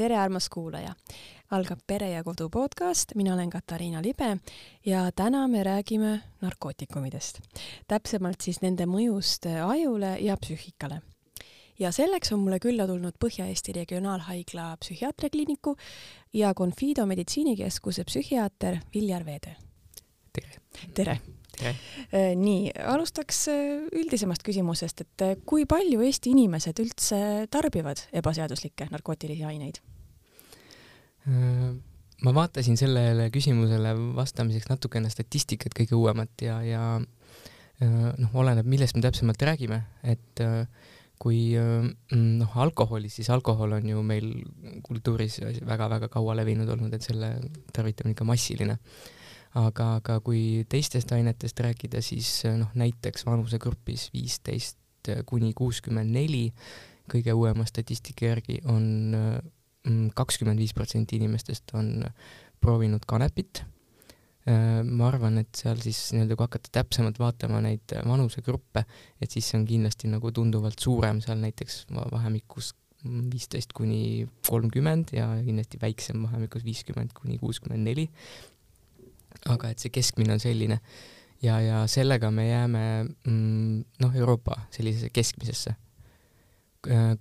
tere, armas kuulaja! algab Pere ja Kodu podcast, mina olen Katariina Libe ja täna me räägime narkootikumidest. täpsemalt siis nende mõjust ajule ja psüühikale. ja selleks on mulle külla tulnud Põhja-Eesti Regionaalhaigla psühhiaatriakliiniku ja Confido meditsiinikeskuse psühhiaater Viljar Veede. tere! tere! tere! nii, alustaks üldisemast küsimusest, et kui palju Eesti inimesed üldse tarbivad ebaseaduslikke narkootilisi aineid? Ma vaatasin sellele küsimusele vastamiseks natukene statistikat kõige uuemat ja, ja noh, oleneb, millest me täpsemalt räägime, et kui noh, alkoholi, siis alkohol on ju meil kultuuris väga-väga kaua levinud olnud, et selle tarvitamine ikka massiline. aga, aga kui teistest ainetest rääkida, siis noh, näiteks vanusegrupis viisteist kuni kuuskümmend neli kõige uuema statistika järgi on kakskümmend viis protsenti inimestest on proovinud kanepit. Äh, ma arvan, et seal siis nii-öelda, kui hakata täpsemalt vaatama neid vanusegruppe, et siis see on kindlasti nagu tunduvalt suurem seal näiteks vahemikus viisteist kuni kolmkümmend ja kindlasti väiksem vahemikus viiskümmend kuni kuuskümmend neli. aga et see keskmine on selline ja, ja sellega me jääme mm, noh, Euroopa sellisesse keskmisesse Äh,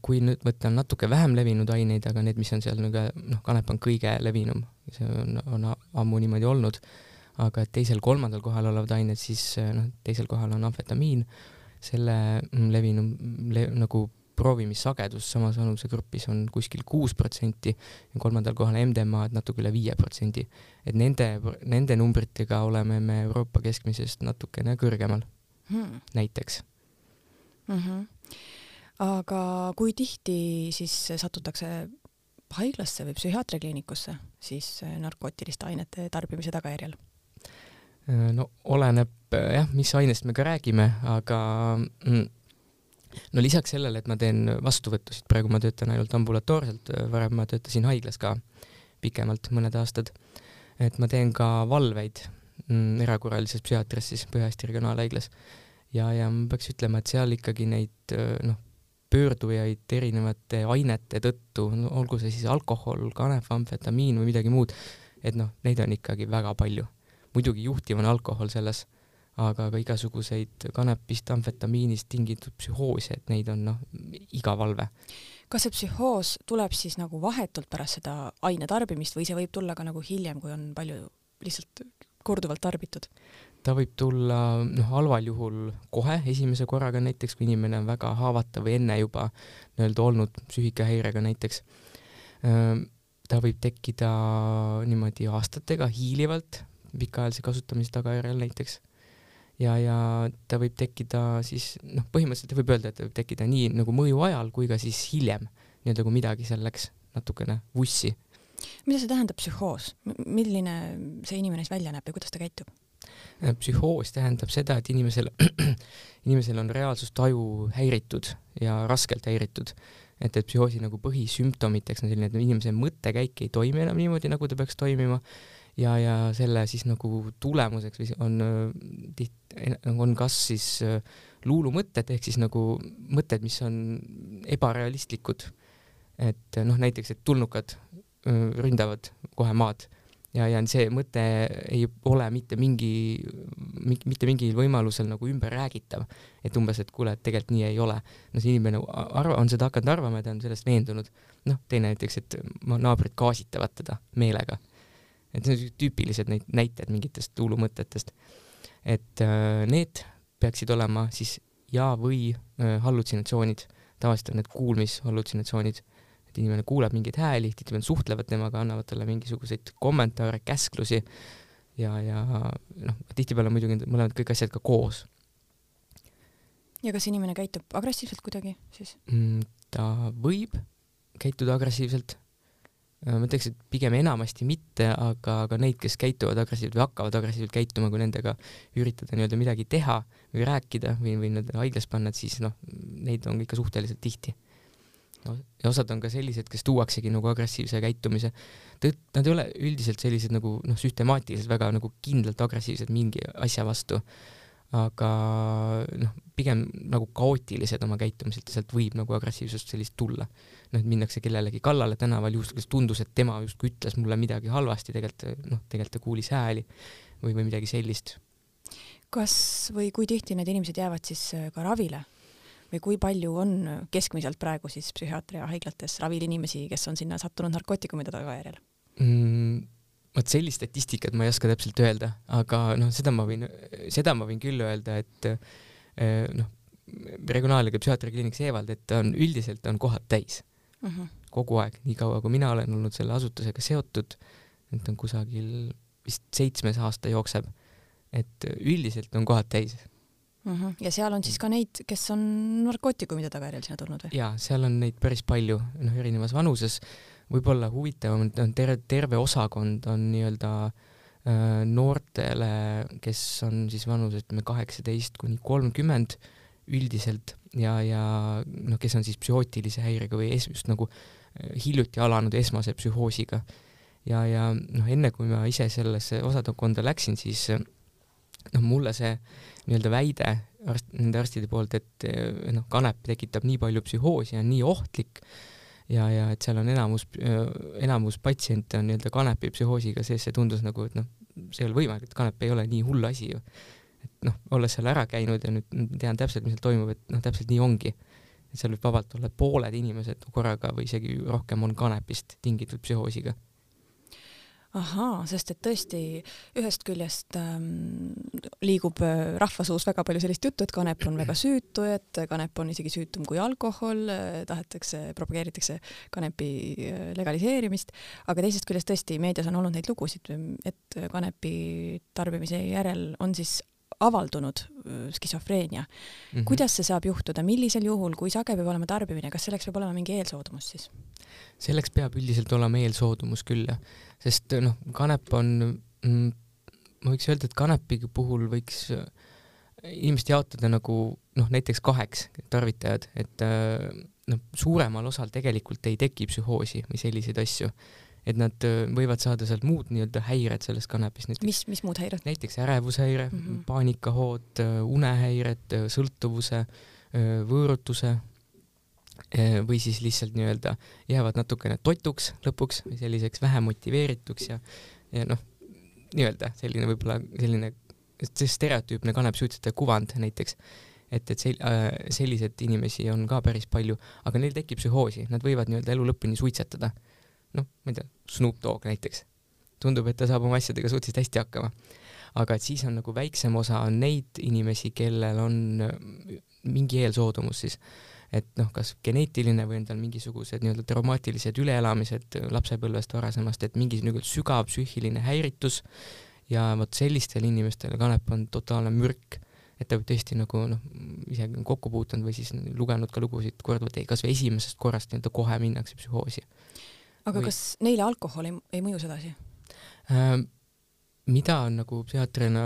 kui nüüd võtta natuke vähem levinud aineid, aga need, mis on seal nagu noh, kanep on kõige levinum, see on, on ammu niimoodi olnud, aga teisel-kolmandal kohal olevad ained, siis äh, noh, teisel kohal on amfetamiin, selle mm, levinum le, nagu proovimissagedus samas vanusegrupis on kuskil kuus protsenti ja kolmandal kohal MDMA-d natuke üle viie protsendi. et nende, nende numbritega oleme me Euroopa keskmisest natukene kõrgemal hmm. näiteks mm. -hmm aga kui tihti siis satutakse haiglasse või psühhiaatriakliinikusse siis äh, narkootiliste ainete tarbimise tagajärjel? Äh, no oleneb äh, jah, mis ainest me ka räägime, aga mm, no lisaks sellele, et ma teen vastuvõttusid, praegu ma töötan ainult ambulatoorselt, varem ma töötasin haiglas ka pikemalt, mõned aastad, et ma teen ka valveid mm, erakorralises psühhiaatrias siis Põhja-Eesti Regionaalhaiglas ja, ja ma peaks ütlema, et seal ikkagi neid noh, pöördujaid erinevate ainete tõttu, no olgu see siis alkohol, kanep, amfetamiin või midagi muud, et noh, neid on ikkagi väga palju. muidugi juhtiv on alkohol selles, aga ka igasuguseid kanepist, amfetamiinist tingitud psühhoose, et neid on noh, iga valve. kas see psühhoos tuleb siis nagu vahetult pärast seda aine tarbimist või see võib tulla ka nagu hiljem, kui on palju lihtsalt korduvalt tarbitud? Ta võib tulla noh, halval juhul kohe esimese korraga, näiteks kui inimene on väga haavatav või enne juba nii-öelda olnud psüühikahäirega näiteks. ta võib tekkida niimoodi aastatega hiilivalt pikaajalise kasutamise tagajärjel näiteks. ja, ja ta võib tekkida siis noh, põhimõtteliselt võib öelda, et ta võib tekkida nii nagu mõju ajal kui ka siis hiljem, nii-öelda kui midagi seal läks natukene vussi. mida see tähendab psühhoos, milline see inimene siis välja näeb ja kuidas ta käitub? Äh, psühhoos tähendab seda, et inimesel, inimesel on reaalsustaju häiritud ja raskelt häiritud. et, et psühhoosi nagu põhisümptomiteks on selline, et inimese mõttekäik ei toimi enam niimoodi, nagu ta peaks toimima ja, ja selle siis nagu tulemuseks on äh, tiht-, on kas siis äh, luulumõtted ehk siis nagu mõtted, mis on ebarealistlikud. et noh, näiteks, et tulnukad ründavad kohe maad ja, ja see mõte ei ole mitte mingi, mitte mingil võimalusel nagu ümberräägitav, et umbes, et kuule, et tegelikult nii ei ole. no see inimene arva-, on seda hakanud arvama ja ta on sellest veendunud. noh, teine näiteks, et naabrid gaasitavad teda meelega. et need on tüüpilised neid näited mingitest luulumõtetest. et äh, need peaksid olema siis ja või äh, hallutsinatsioonid, tavaliselt on need kuulmishallutsinatsioonid et inimene kuuleb mingeid hääli, tihtipeale suhtlevad temaga, annavad talle mingisuguseid kommentaare, käsklusi ja, ja noh, tihtipeale muidugi mõlemad kõik asjad ka koos. ja kas inimene käitub agressiivselt kuidagi siis mm,? ta võib käituda agressiivselt, äh, ma ütleks, et pigem enamasti mitte, aga, aga neid, kes käituvad agressiivselt või hakkavad agressiivselt käituma, kui nendega üritada nii-öelda midagi teha või rääkida või, või nad haiglas panna, et siis noh, neid on ikka suhteliselt tihti ja osad on ka sellised, kes tuuaksegi nagu agressiivse käitumise tõtt-, nad ei ole üldiselt sellised nagu noh, süstemaatiliselt väga nagu kindlalt agressiivsed mingi asja vastu, aga noh, pigem nagu kaootilised oma käitumiselt ja sealt võib nagu agressiivsust sellist tulla. noh, et minnakse kellelegi kallale tänaval, juhuslikult tundus, et tema justkui ütles mulle midagi halvasti, tegelikult noh, tegelikult ta kuulis hääli või, või midagi sellist. kas või kui tihti need inimesed jäävad siis äh, ka ravile? Või kui palju on keskmiselt praegu siis psühhiaatria haiglates ravil inimesi, kes on sinna sattunud narkootikumide tagajärjel mm,? vot sellist statistikat ma ei oska täpselt öelda, aga noh, seda ma võin, seda ma võin küll öelda, et eh, noh, regionaal- ja psühhiaatriakliiniks Eevald, et on üldiselt on kohad täis uh. Mhm. -huh. kogu aeg, nii kaua kui mina olen olnud selle asutusega seotud, et on kusagil vist seitsmes aasta jookseb, et üldiselt on kohad täis Mhm. -huh. ja seal on siis ka neid, kes on narkootikumide tagajärjel sinna tulnud või? jaa, seal on neid päris palju, noh, erinevas vanuses võib-olla huvitavam on terve, terve osakond on nii-öelda äh, noortele, kes on siis vanus ütleme kaheksateist kuni kolmkümmend üldiselt ja, ja noh, kes on siis psühhootilise häirega või es, just nagu äh, hiljuti alanud esmase psühhoosiga. ja, ja noh, enne kui ma ise sellesse osakonda läksin, siis noh, mulle see nii-öelda väide arst, nende arstide poolt, et noh, kanep tekitab nii palju psühhoosi ja on nii ohtlik, ja, ja et seal on enamus, enamus patsiente on nii-öelda kanepipsühhoosiga sees, see tundus nagu, et noh, see ei ole võimalik, kanep ei ole nii hull asi ju. et noh, olles seal ära käinud ja nüüd tean täpselt, mis seal toimub, et noh, täpselt nii ongi. et seal võib vabalt olla pooled inimesed korraga või isegi rohkem on kanepist tingitud psühhoosiga ahaa, sest et tõesti ühest küljest ähm, liigub äh, rahvasuus väga palju sellist juttu, et kanep on väga süütu, et kanep on isegi süütum kui alkohol, äh, tahetakse, propageeritakse kanepi äh, legaliseerimist, aga teisest küljest tõesti meedias on olnud neid lugusid, et kanepi tarbimise järel on siis avaldunud skisofreenia mm. -hmm. kuidas see saab juhtuda, millisel juhul, kui sage peab olema tarbimine, kas selleks peab olema mingi eelsoodumus siis? selleks peab üldiselt olema eelsoodumus küll jah, sest noh, kanep on mm,, ma võiks öelda, et kanepi puhul võiks inimest jaotada nagu noh, näiteks kaheks tarvitajad, et noh, suuremal osal tegelikult ei teki psühhoosi või selliseid asju et nad äh, võivad saada sealt muud nii-öelda häired sellest kanepist. mis, mis muud häired? näiteks ärevushäire mm, -hmm. paanikahood, äh, unehäired, äh, sõltuvuse, võõrutuse või siis lihtsalt nii-öelda jäävad natukene totuks lõpuks või selliseks vähe motiveerituks ja, ja noh, nii-öelda selline võib-olla selline stereotüüpne kanepisuitsetaja kuvand näiteks, et, et sel-, äh, selliseid inimesi on ka päris palju, aga neil tekib psühhoosi, nad võivad nii-öelda elu lõpuni suitsetada noh, ma ei tea, Snoop Dogg näiteks. tundub, et ta saab oma asjadega suhteliselt hästi hakkama. aga et siis on nagu väiksem osa on neid inimesi, kellel on äh, mingi eelsoodumus siis, et noh, kas geneetiline või on tal mingisugused nii-öelda traumaatilised üleelamised lapsepõlvest varasemast, et mingi niisugune sügav psüühiline häiritus ja vot sellistel inimestel kanep on totaalne mürk et ta võib tõesti nagu noh, isegi on kokku puutunud või siis lugenud ka lugusid korduvalt, kas või esimesest korrast nii-öelda kohe minnakse psühhoosi aga või... kas neile alkohol ei, ei mõju sedasi ähm,? mida on nagu psühhiaatrina,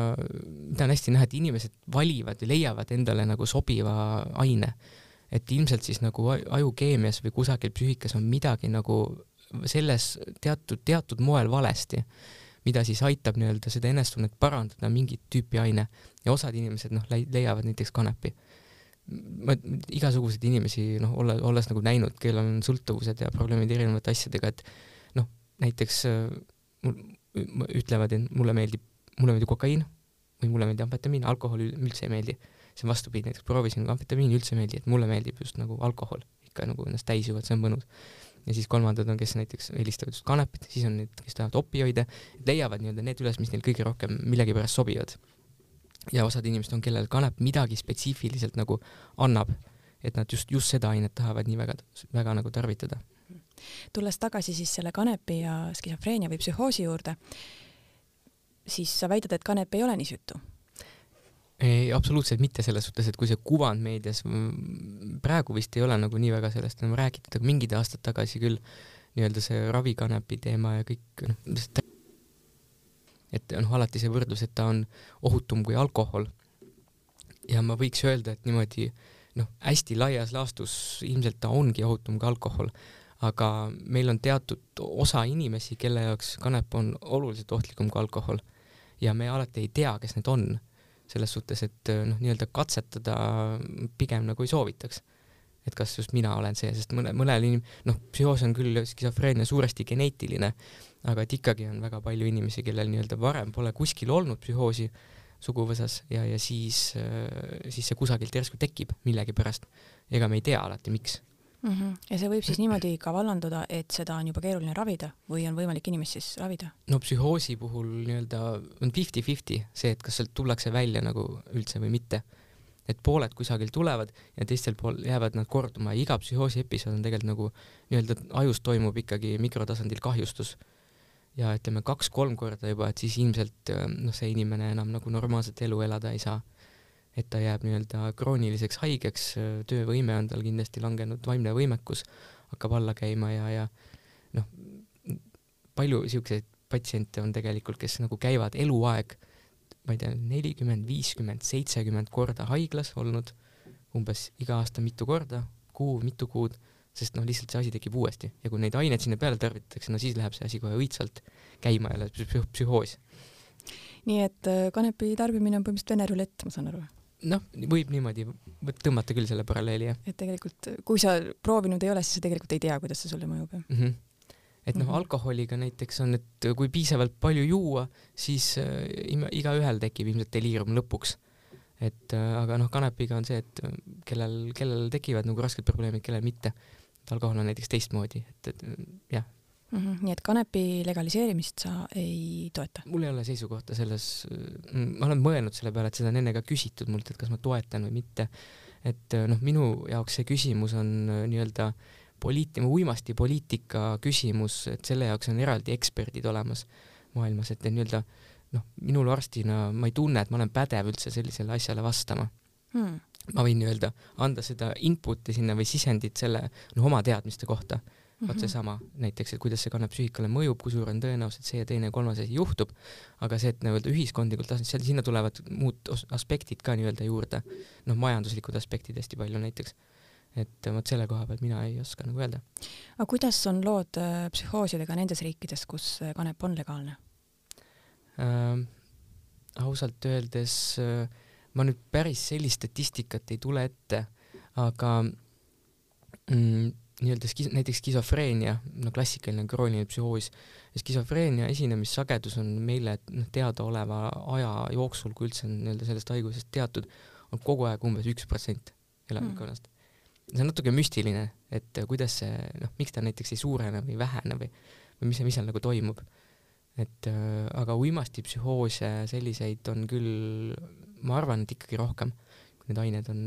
mida on hästi näha, et inimesed valivad ja leiavad endale nagu sobiva aine. et ilmselt siis nagu ajukeemias või kusagil psüühikas on midagi nagu selles teatud, teatud moel valesti, mida siis aitab nii-öelda seda enesetunnet parandada mingit tüüpi aine ja osad inimesed noh, leiavad näiteks kanepi ma igasuguseid inimesi noh, olla, olles nagu näinud, kellel on sõltuvused ja probleemid erinevate asjadega, et noh, näiteks äh, mul ütlevad, et mulle meeldib, mulle meeldib kokaiin või mulle meeldib amfetamiin, alkohol üldse ei meeldi. see on vastupidi, näiteks proovisin amfetamiini üldse ei meeldi, et mulle meeldib just nagu alkohol, ikka nagu ennast täis juua, et see on mõnus. ja siis kolmandad on, kes näiteks eelistavad just kanepit, siis on need, kes tahavad opioide, leiavad nii-öelda need üles, mis neil kõige rohkem millegipärast sobivad ja osad inimesed on, kellel kanep midagi spetsiifiliselt nagu annab, et nad just, just seda ainet tahavad nii väga, väga nagu tarvitada. tulles tagasi siis selle kanepi ja skisofreenia või psühhoosi juurde, siis sa väidad, et kanep ei ole nii süütu? ei, absoluutselt mitte selles suhtes, et kui see kuvand meedias, praegu vist ei ole nagu nii väga sellest enam räägitud, aga mingid aastad tagasi küll nii-öelda see ravikanepi teema ja kõik noh, et noh, alati see võrdlus, et ta on ohutum kui alkohol. ja ma võiks öelda, et niimoodi noh, hästi laias laastus ilmselt ta ongi ohutum kui alkohol, aga meil on teatud osa inimesi, kelle jaoks kanep on oluliselt ohtlikum kui alkohol ja me alati ei tea, kes need on. selles suhtes, et noh, nii-öelda katsetada pigem nagu ei soovitaks. et kas just mina olen see, sest mõne, mõnel inim-, noh, psühhoos on küll skisofreenia suuresti geneetiline, aga et ikkagi on väga palju inimesi, kellel nii-öelda varem pole kuskil olnud psühhoosi suguvõsas ja, ja siis, äh, siis see kusagilt järsku tekib millegipärast. ega me ei tea alati, miks mm. -hmm. ja see võib siis niimoodi ka vallanduda, et seda on juba keeruline ravida või on võimalik inimest siis ravida? no psühhoosi puhul nii-öelda on fifty-fifty see, et kas sealt tullakse välja nagu üldse või mitte. et pooled kusagil tulevad ja teistel pool jäävad nad korduma ja iga psühhoosi episood on tegelikult nagu nii-öelda ajus toimub ikkagi mikrotasandil kahjustus. Ja ütleme kaks-kolm korda juba, et siis ilmselt noh, see inimene enam nagu normaalset elu elada ei saa. Et ta jääb nii-öelda krooniliseks haigeks, töövõime on tal kindlasti langenud, vaimne võimekus hakkab alla käima ja, ja noh, palju siukseid patsiente on tegelikult, kes nagu käivad eluaeg, ma ei tea, nelikümmend, viiskümmend, seitsekümmend korda haiglas olnud, umbes iga aasta mitu korda, kuu, mitu kuud, sest noh, lihtsalt see asi tekib uuesti ja kui neid aineid sinna peale tarvitatakse, no siis läheb see asi kohe õitsvalt käima jälle psüh, psühhoos. nii et äh, kanepi tarbimine on põhimõtteliselt vene rulett, ma saan aru? noh, võib niimoodi tõmmata küll selle paralleeli, jah. et tegelikult, kui sa proovinud ei ole, siis sa tegelikult ei tea, kuidas see sulle mõjub, jah mm -hmm.? et noh mm -hmm., alkoholiga näiteks on, et kui piisavalt palju juua, siis äh, igaühel tekib ilmselt deliirium lõpuks. et äh, aga noh, kanepiga on see, et kellel, kellel tekivad nagu rasked probleemid, kellel mitte. Et alkohol on näiteks teistmoodi, et, et jah mm. -hmm. nii et kanepi legaliseerimist sa ei toeta? mul ei ole seisukohta selles, ma olen mõelnud selle peale, et seda on enne ka küsitud mult, et kas ma toetan või mitte. et noh, minu jaoks see küsimus on äh, nii-öelda poliit-, uimastipoliitika küsimus, et selle jaoks on eraldi eksperdid olemas maailmas, et nii-öelda noh, minul arstina ma ei tunne, et ma olen pädev üldse sellisele asjale vastama hmm. Ma võin nii-öelda anda seda input'i sinna või sisendit selle noh, oma teadmiste kohta mm -hmm. vot seesama näiteks, et kuidas see kannab psüühikale mõjub, kui suur on tõenäosus, et see ja teine ja kolmas asi juhtub, aga see, et nii-öelda ühiskondlikul tasandil, sinna tulevad muud aspektid ka nii-öelda juurde, noh, majanduslikud aspektid hästi palju näiteks et vot selle koha pealt mina ei oska nagu öelda. aga kuidas on lood äh, psühhoosidega nendes riikides, kus äh, kanep on legaalne äh,? ausalt öeldes äh, ma nüüd päris sellist statistikat ei tule ette, aga mm, nii-öelda skis-, näiteks skisofreenia, no klassikaline krooniline psühhoos, skisofreenia esinemissagedus on meile noh, teadaoleva aja jooksul, kui üldse on nii-öelda sellest haigusest teatud, on kogu aeg umbes üks protsent elanikkonnast mm.. see on natuke müstiline, et kuidas see, noh, miks ta näiteks ei suurene või vähene või, või mis, mis seal nagu toimub. et äh, aga uimastipsühhoose selliseid on küll, ma arvan, et ikkagi rohkem, need ained on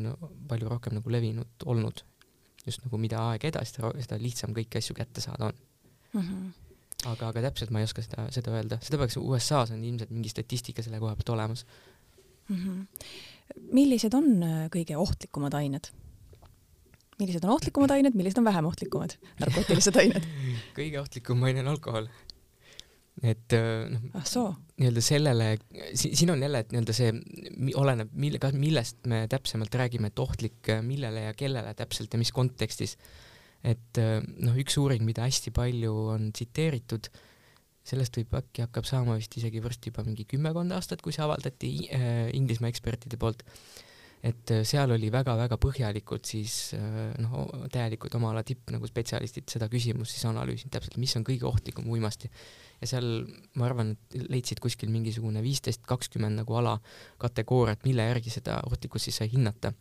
palju rohkem nagu levinud olnud just nagu mida aeg edasi, seda lihtsam kõiki asju kätte saada on mm. -hmm. aga, aga täpselt ma ei oska seda, seda öelda, seda peaks USA-s on ilmselt mingi statistika selle koha pealt olemas mm. -hmm. millised on äh, kõige ohtlikumad ained? millised on ohtlikumad ained, millised on vähem ohtlikumad narkootilised ained kõige ohtlikum aine on alkohol et äh, noh ah,, nii-öelda sellele si, siin on jälle, et nii-öelda see oleneb, mille, kas, millest me täpsemalt räägime, et ohtlik millele ja kellele täpselt ja mis kontekstis. et äh, noh, üks uuring, mida hästi palju on tsiteeritud, sellest võib äkki hakkab saama vist isegi varsti juba mingi kümmekond aastat, kui see avaldati äh, Inglismaa ekspertide poolt et äh, seal oli väga-väga põhjalikult siis noh, täielikult oma ala tipp nagu spetsialistid seda küsimust siis analüüsinud täpselt, mis on kõige ohtlikum uimasti ja seal ma arvan, et leidsid kuskil mingisugune viisteist, kakskümmend nagu alakategooriat, mille järgi seda ohtlikkust siis sai hinnata.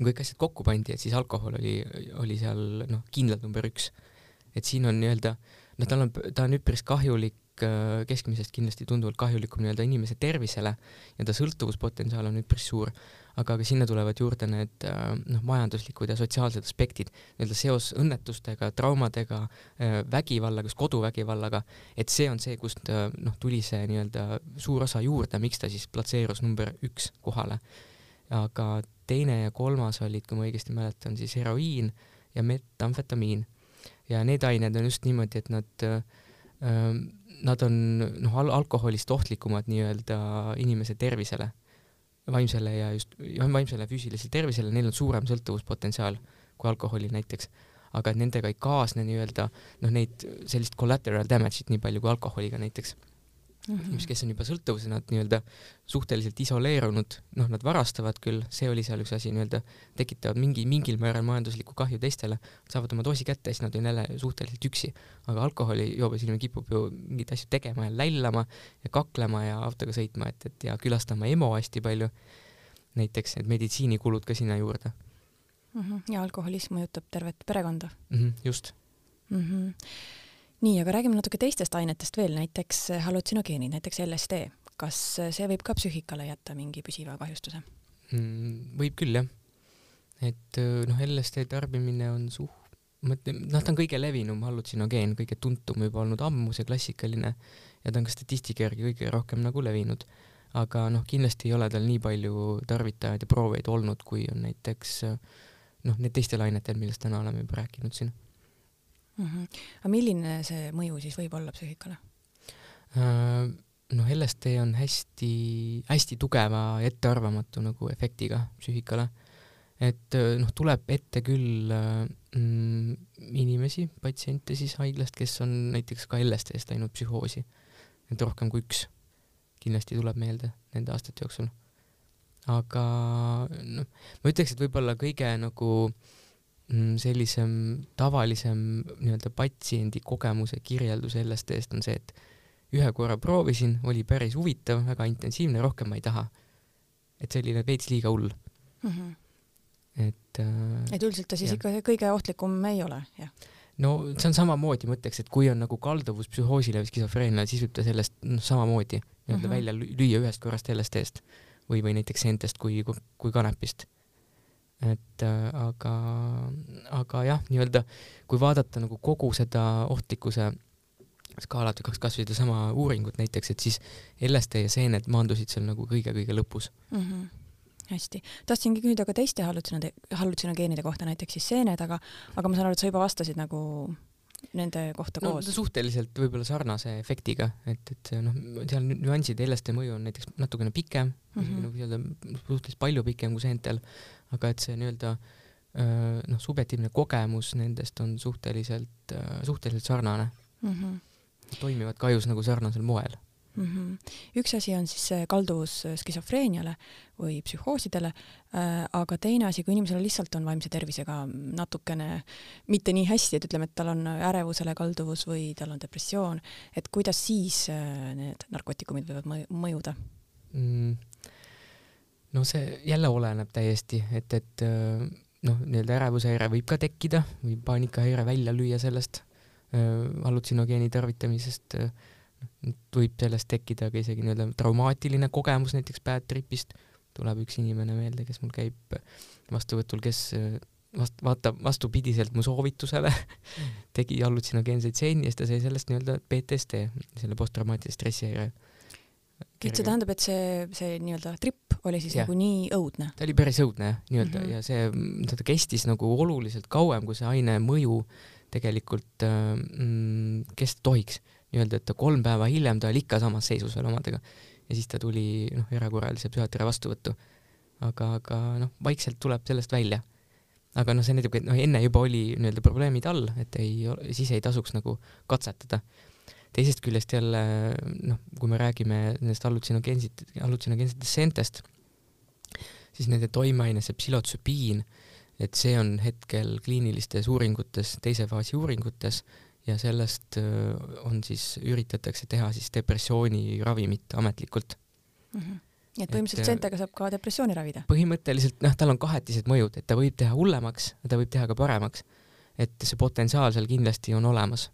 kõik asjad kokku pandi, et siis alkohol oli, oli seal noh, kindlalt number üks. et siin on nii-öelda, noh, tal on, ta on üpris kahjulik äh, keskmisest kindlasti tunduvalt kahjulikum nii-öelda inimese tervisele ja ta sõltuvuspotentsiaal on üpris suur aga ka sinna tulevad juurde need äh, noh, majanduslikud ja sotsiaalsed aspektid, nii-öelda seos õnnetustega, traumadega, äh, vägivallaga, just koduvägivallaga, et see on see, kust äh, noh, tuli see nii-öelda suur osa juurde, miks ta siis platseerus number üks kohale. aga teine ja kolmas olid, kui ma õigesti mäletan, siis heroiin ja metamfetamiin. ja need ained on just niimoodi, et nad Nad on noh, al-, alkoholist ohtlikumad nii-öelda inimese tervisele vaimsele ja just, vaimsele ja füüsilisele tervisele, neil on suurem sõltuvuspotentsiaal kui alkoholil näiteks. aga et nendega ei kaasne nii-öelda noh, neid sellist collateral damage'it nii palju kui alkoholiga näiteks. Mm, -hmm. kes on juba sõltuvuses, nad nii-öelda suhteliselt isoleerunud, noh, nad varastavad küll, see oli seal üks asi, nii-öelda tekitavad mingi, mingil määral majanduslikku kahju teistele, saavad oma doosi kätte siis nad on jälle suhteliselt üksi. aga alkoholijoobes inimene kipub ju mingeid asju tegema ja lällama ja kaklema ja autoga sõitma, et, et ja külastama EMO hästi palju, näiteks need meditsiinikulud ka sinna juurde mm. -hmm. ja alkoholism mõjutab tervet perekonda mm. -hmm, just mm. -hmm nii, aga räägime natuke teistest ainetest veel, näiteks hallutsinogeenid, näiteks LSD. kas see võib ka psüühikale jätta mingi püsiva kahjustuse mm,? võib küll jah. et noh, LSD tarbimine on suht-, mõtlen, noh, ta on kõige levinum hallutsinogeen, kõige tuntum juba olnud ammu, see klassikaline, ja ta on ka statistika järgi kõige rohkem nagu levinud. aga noh, kindlasti ei ole tal nii palju tarvitajaid ja proovijaid olnud, kui on näiteks noh, need teistel ainetel, millest täna oleme juba rääkinud siin mm. -hmm. aga milline see mõju siis võib olla psüühikale uh,? noh, LSD on hästi-hästi tugeva ja ettearvamatu nagu efektiga psüühikale. et äh, noh, tuleb ette küll mm, inimesi, patsiente siis haiglast, kes on näiteks ka LSD-st läinud psühhoosi, et rohkem kui üks kindlasti tuleb meelde nende aastate jooksul. aga noh, ma ütleks, et võib-olla kõige nagu äh, sellisem tavalisem nii-öelda patsiendi kogemuse kirjeldus LSD-st on see, et ühe korra proovisin, oli päris huvitav, väga intensiivne, rohkem ma ei taha. et see oli veits liiga hull mm. -hmm. et äh, et üldiselt ta siis jah. ikka kõige ohtlikum ei ole, jah? no see on samamoodi, ma ütleks, et kui on nagu kalduvus psühhoosile või skisofreeniale, siis võib ta sellest noh, samamoodi nii-öelda mm -hmm. välja lüüa ühest korrast LSD-st või, või näiteks seentest kui, kui kanepist et äh, aga, aga jah, nii-öelda kui vaadata nagu kogu seda ohtlikkuse skaalat või kas või sedasama uuringut näiteks, et siis LSD ja seened maandusid seal nagu kõige-kõige lõpus mm. -hmm hästi, tahtsingi küsida ka teiste hallutsinogeenide kohta, näiteks siis seened, aga, aga ma saan aru, et sa juba vastasid nagu nende kohta no, koos? suhteliselt võib-olla sarnase efektiga, et, et noh, seal nüansid, LSD mõju on näiteks natukene pikem mm, -hmm. nagu nii-öelda suhteliselt palju pikem kui seentel, aga et see nii-öelda noh, subjektiivne kogemus nendest on suhteliselt, suhteliselt sarnane mm. -hmm. toimivad ka ajus nagu sarnasel moel mm. -hmm. üks asi on siis see kalduvus skisofreeniale või psühhoosidele äh,, aga teine asi, kui inimesel lihtsalt on vaimse tervisega natukene mitte nii hästi, et ütleme, et tal on ärevusele kalduvus või tal on depressioon, et kuidas siis äh, need narkootikumid võivad mõjuda mm.? No see jälle oleneb täiesti, et, et äh, noh, nii-öelda ärevushäire võib ka tekkida või paanikahäire välja lüüa sellest äh, hallutsiogeeni tarvitamisest äh, võib sellest tekkida ka isegi nii-öelda traumaatiline kogemus näiteks bad tripist, tuleb üks inimene meelde, kes mul käib vastuvõtul, kes vast-, vaatab vastupidiselt mu soovitusele tegi hallutsinogeenseid stseeni ja siis ta sai sellest nii-öelda PTSD, selle posttraumaatilise stressihäire. Et see tähendab, et see, see nii-öelda tripp oli siis ja. nagu nii õudne? ta oli päris õudne jah, nii-öelda mm -hmm. ja see, ta kestis nagu oluliselt kauem, kui see aine mõju tegelikult äh, mm, kesta tohiks nii-öelda, et ta kolm päeva hiljem ta oli ikka samas seisus veel omadega ja siis ta tuli noh, erakorralise psühhiaatri vastuvõttu. aga, aga noh, vaikselt tuleb sellest välja. aga noh, see näitabki, et noh, enne juba oli nii-öelda probleemid all, et ei, siis ei tasuks nagu katsetada. Teisest küljest jälle noh, kui me räägime nendest hallutsinogeensit-, hallutsinogeensetest seentest, siis nende toimeaine, see psühhotsübiin, et see on hetkel kliinilistes uuringutes, teise faasi uuringutes ja sellest on siis, üritatakse teha siis depressiooni ravimit ametlikult mm. -hmm. nii et põhimõtteliselt Zentega saab ka depressiooni ravida? põhimõtteliselt noh, tal on kahetised mõjud, et ta võib teha hullemaks, ta võib teha ka paremaks. et see potentsiaal seal kindlasti on olemas,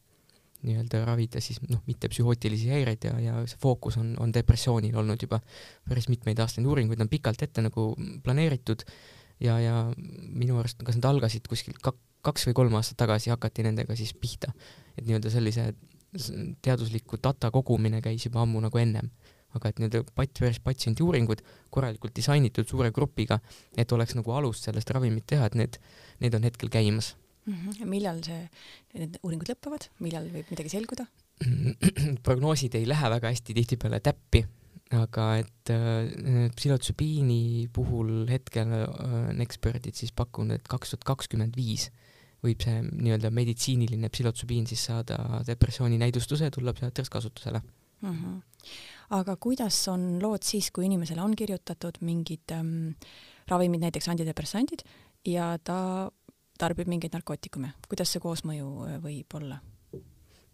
nii-öelda ravida siis noh, mitte psühhootilisi häireid ja, ja see fookus on, on depressioonil olnud juba päris mitmeid aastaid, uuringuid on pikalt ette nagu planeeritud ja, ja minu arust, kas nad algasid kuskil kak-, kaks või kolm aastat tagasi hakati nendega siis pihta. et nii-öelda sellise teadusliku data kogumine käis juba ammu nagu ennem. aga et need pat-, patsiendi uuringud korralikult disainitud suure grupiga, et oleks nagu alust sellest ravimit teha, et need, need on hetkel käimas mm. -hmm. millal see, need uuringud lõpevad, millal võib midagi selguda prognoosid ei lähe väga hästi tihtipeale täppi, aga et äh, psühhotsübiini puhul hetkel äh, on eksperdid siis pakkunud, et kaks tuhat kakskümmend viis võib see nii-öelda meditsiiniline psühhotsübiin siis saada depressiooni näidustuse ja tulla psühhiaatriks kasutusele mm. -hmm. aga kuidas on lood siis, kui inimesele on kirjutatud mingid ähm, ravimid, näiteks antidepressandid ja ta tarbib mingeid narkootikume, kuidas see koosmõju äh, võib olla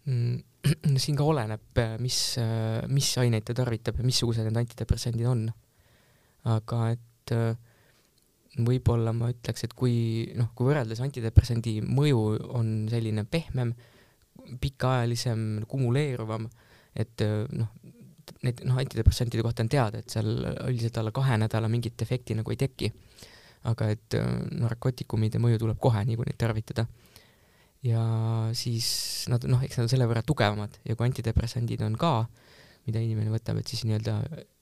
mm,? siin ka oleneb, äh, mis, äh, mis aineid ta tarvitab ja missugused need antidepressandid on. aga et võib-olla ma ütleks, et kui noh, kui võrreldes antidepressandi mõju on selline pehmem, pikaajalisem, kumuleeruvam, et noh, need noh, antidepressantide kohta on teada, et seal üldiselt alla kahe nädala mingit efekti nagu ei teki. Aga et narkootikumide mõju tuleb kohe, nii kui neid tarvitada. ja siis nad noh, eks nad on selle võrra tugevamad ja kui antidepressandid on ka, mida inimene võtab, et siis nii-öelda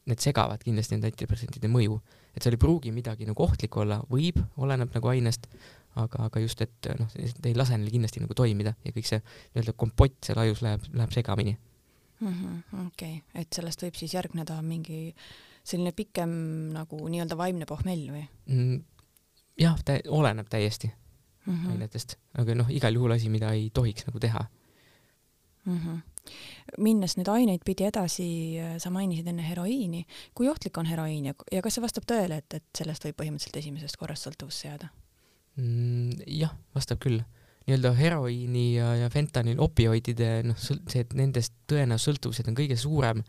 need segavad kindlasti nende antidepressantide mõju. et seal ei pruugi midagi nagu ohtlikku olla, võib, oleneb nagu ainest, aga, aga just, et noh, ei lase neil kindlasti nagu toimida ja kõik see nii-öelda kompott seal ajus läheb, läheb segamini -hmm,. okei et sellest võib siis järgneda mingi selline pikem nagu nii-öelda vaimne pohmell või mm,? jah, ta oleneb täiesti mm -hmm. ainetest, aga noh, igal juhul asi, mida ei tohiks nagu teha mm. -hmm minnes nüüd aineid pidi edasi, sa mainisid enne heroiini, kui ohtlik on heroiin ja, ja kas see vastab tõele, et, et sellest võib põhimõtteliselt esimesest korrast sõltuvusse jääda? mm,? jah, vastab küll. nii-öelda heroiini ja, ja fentanil opioidide noh, see, et nendest tõenäosus sõltuvused on kõige suurem,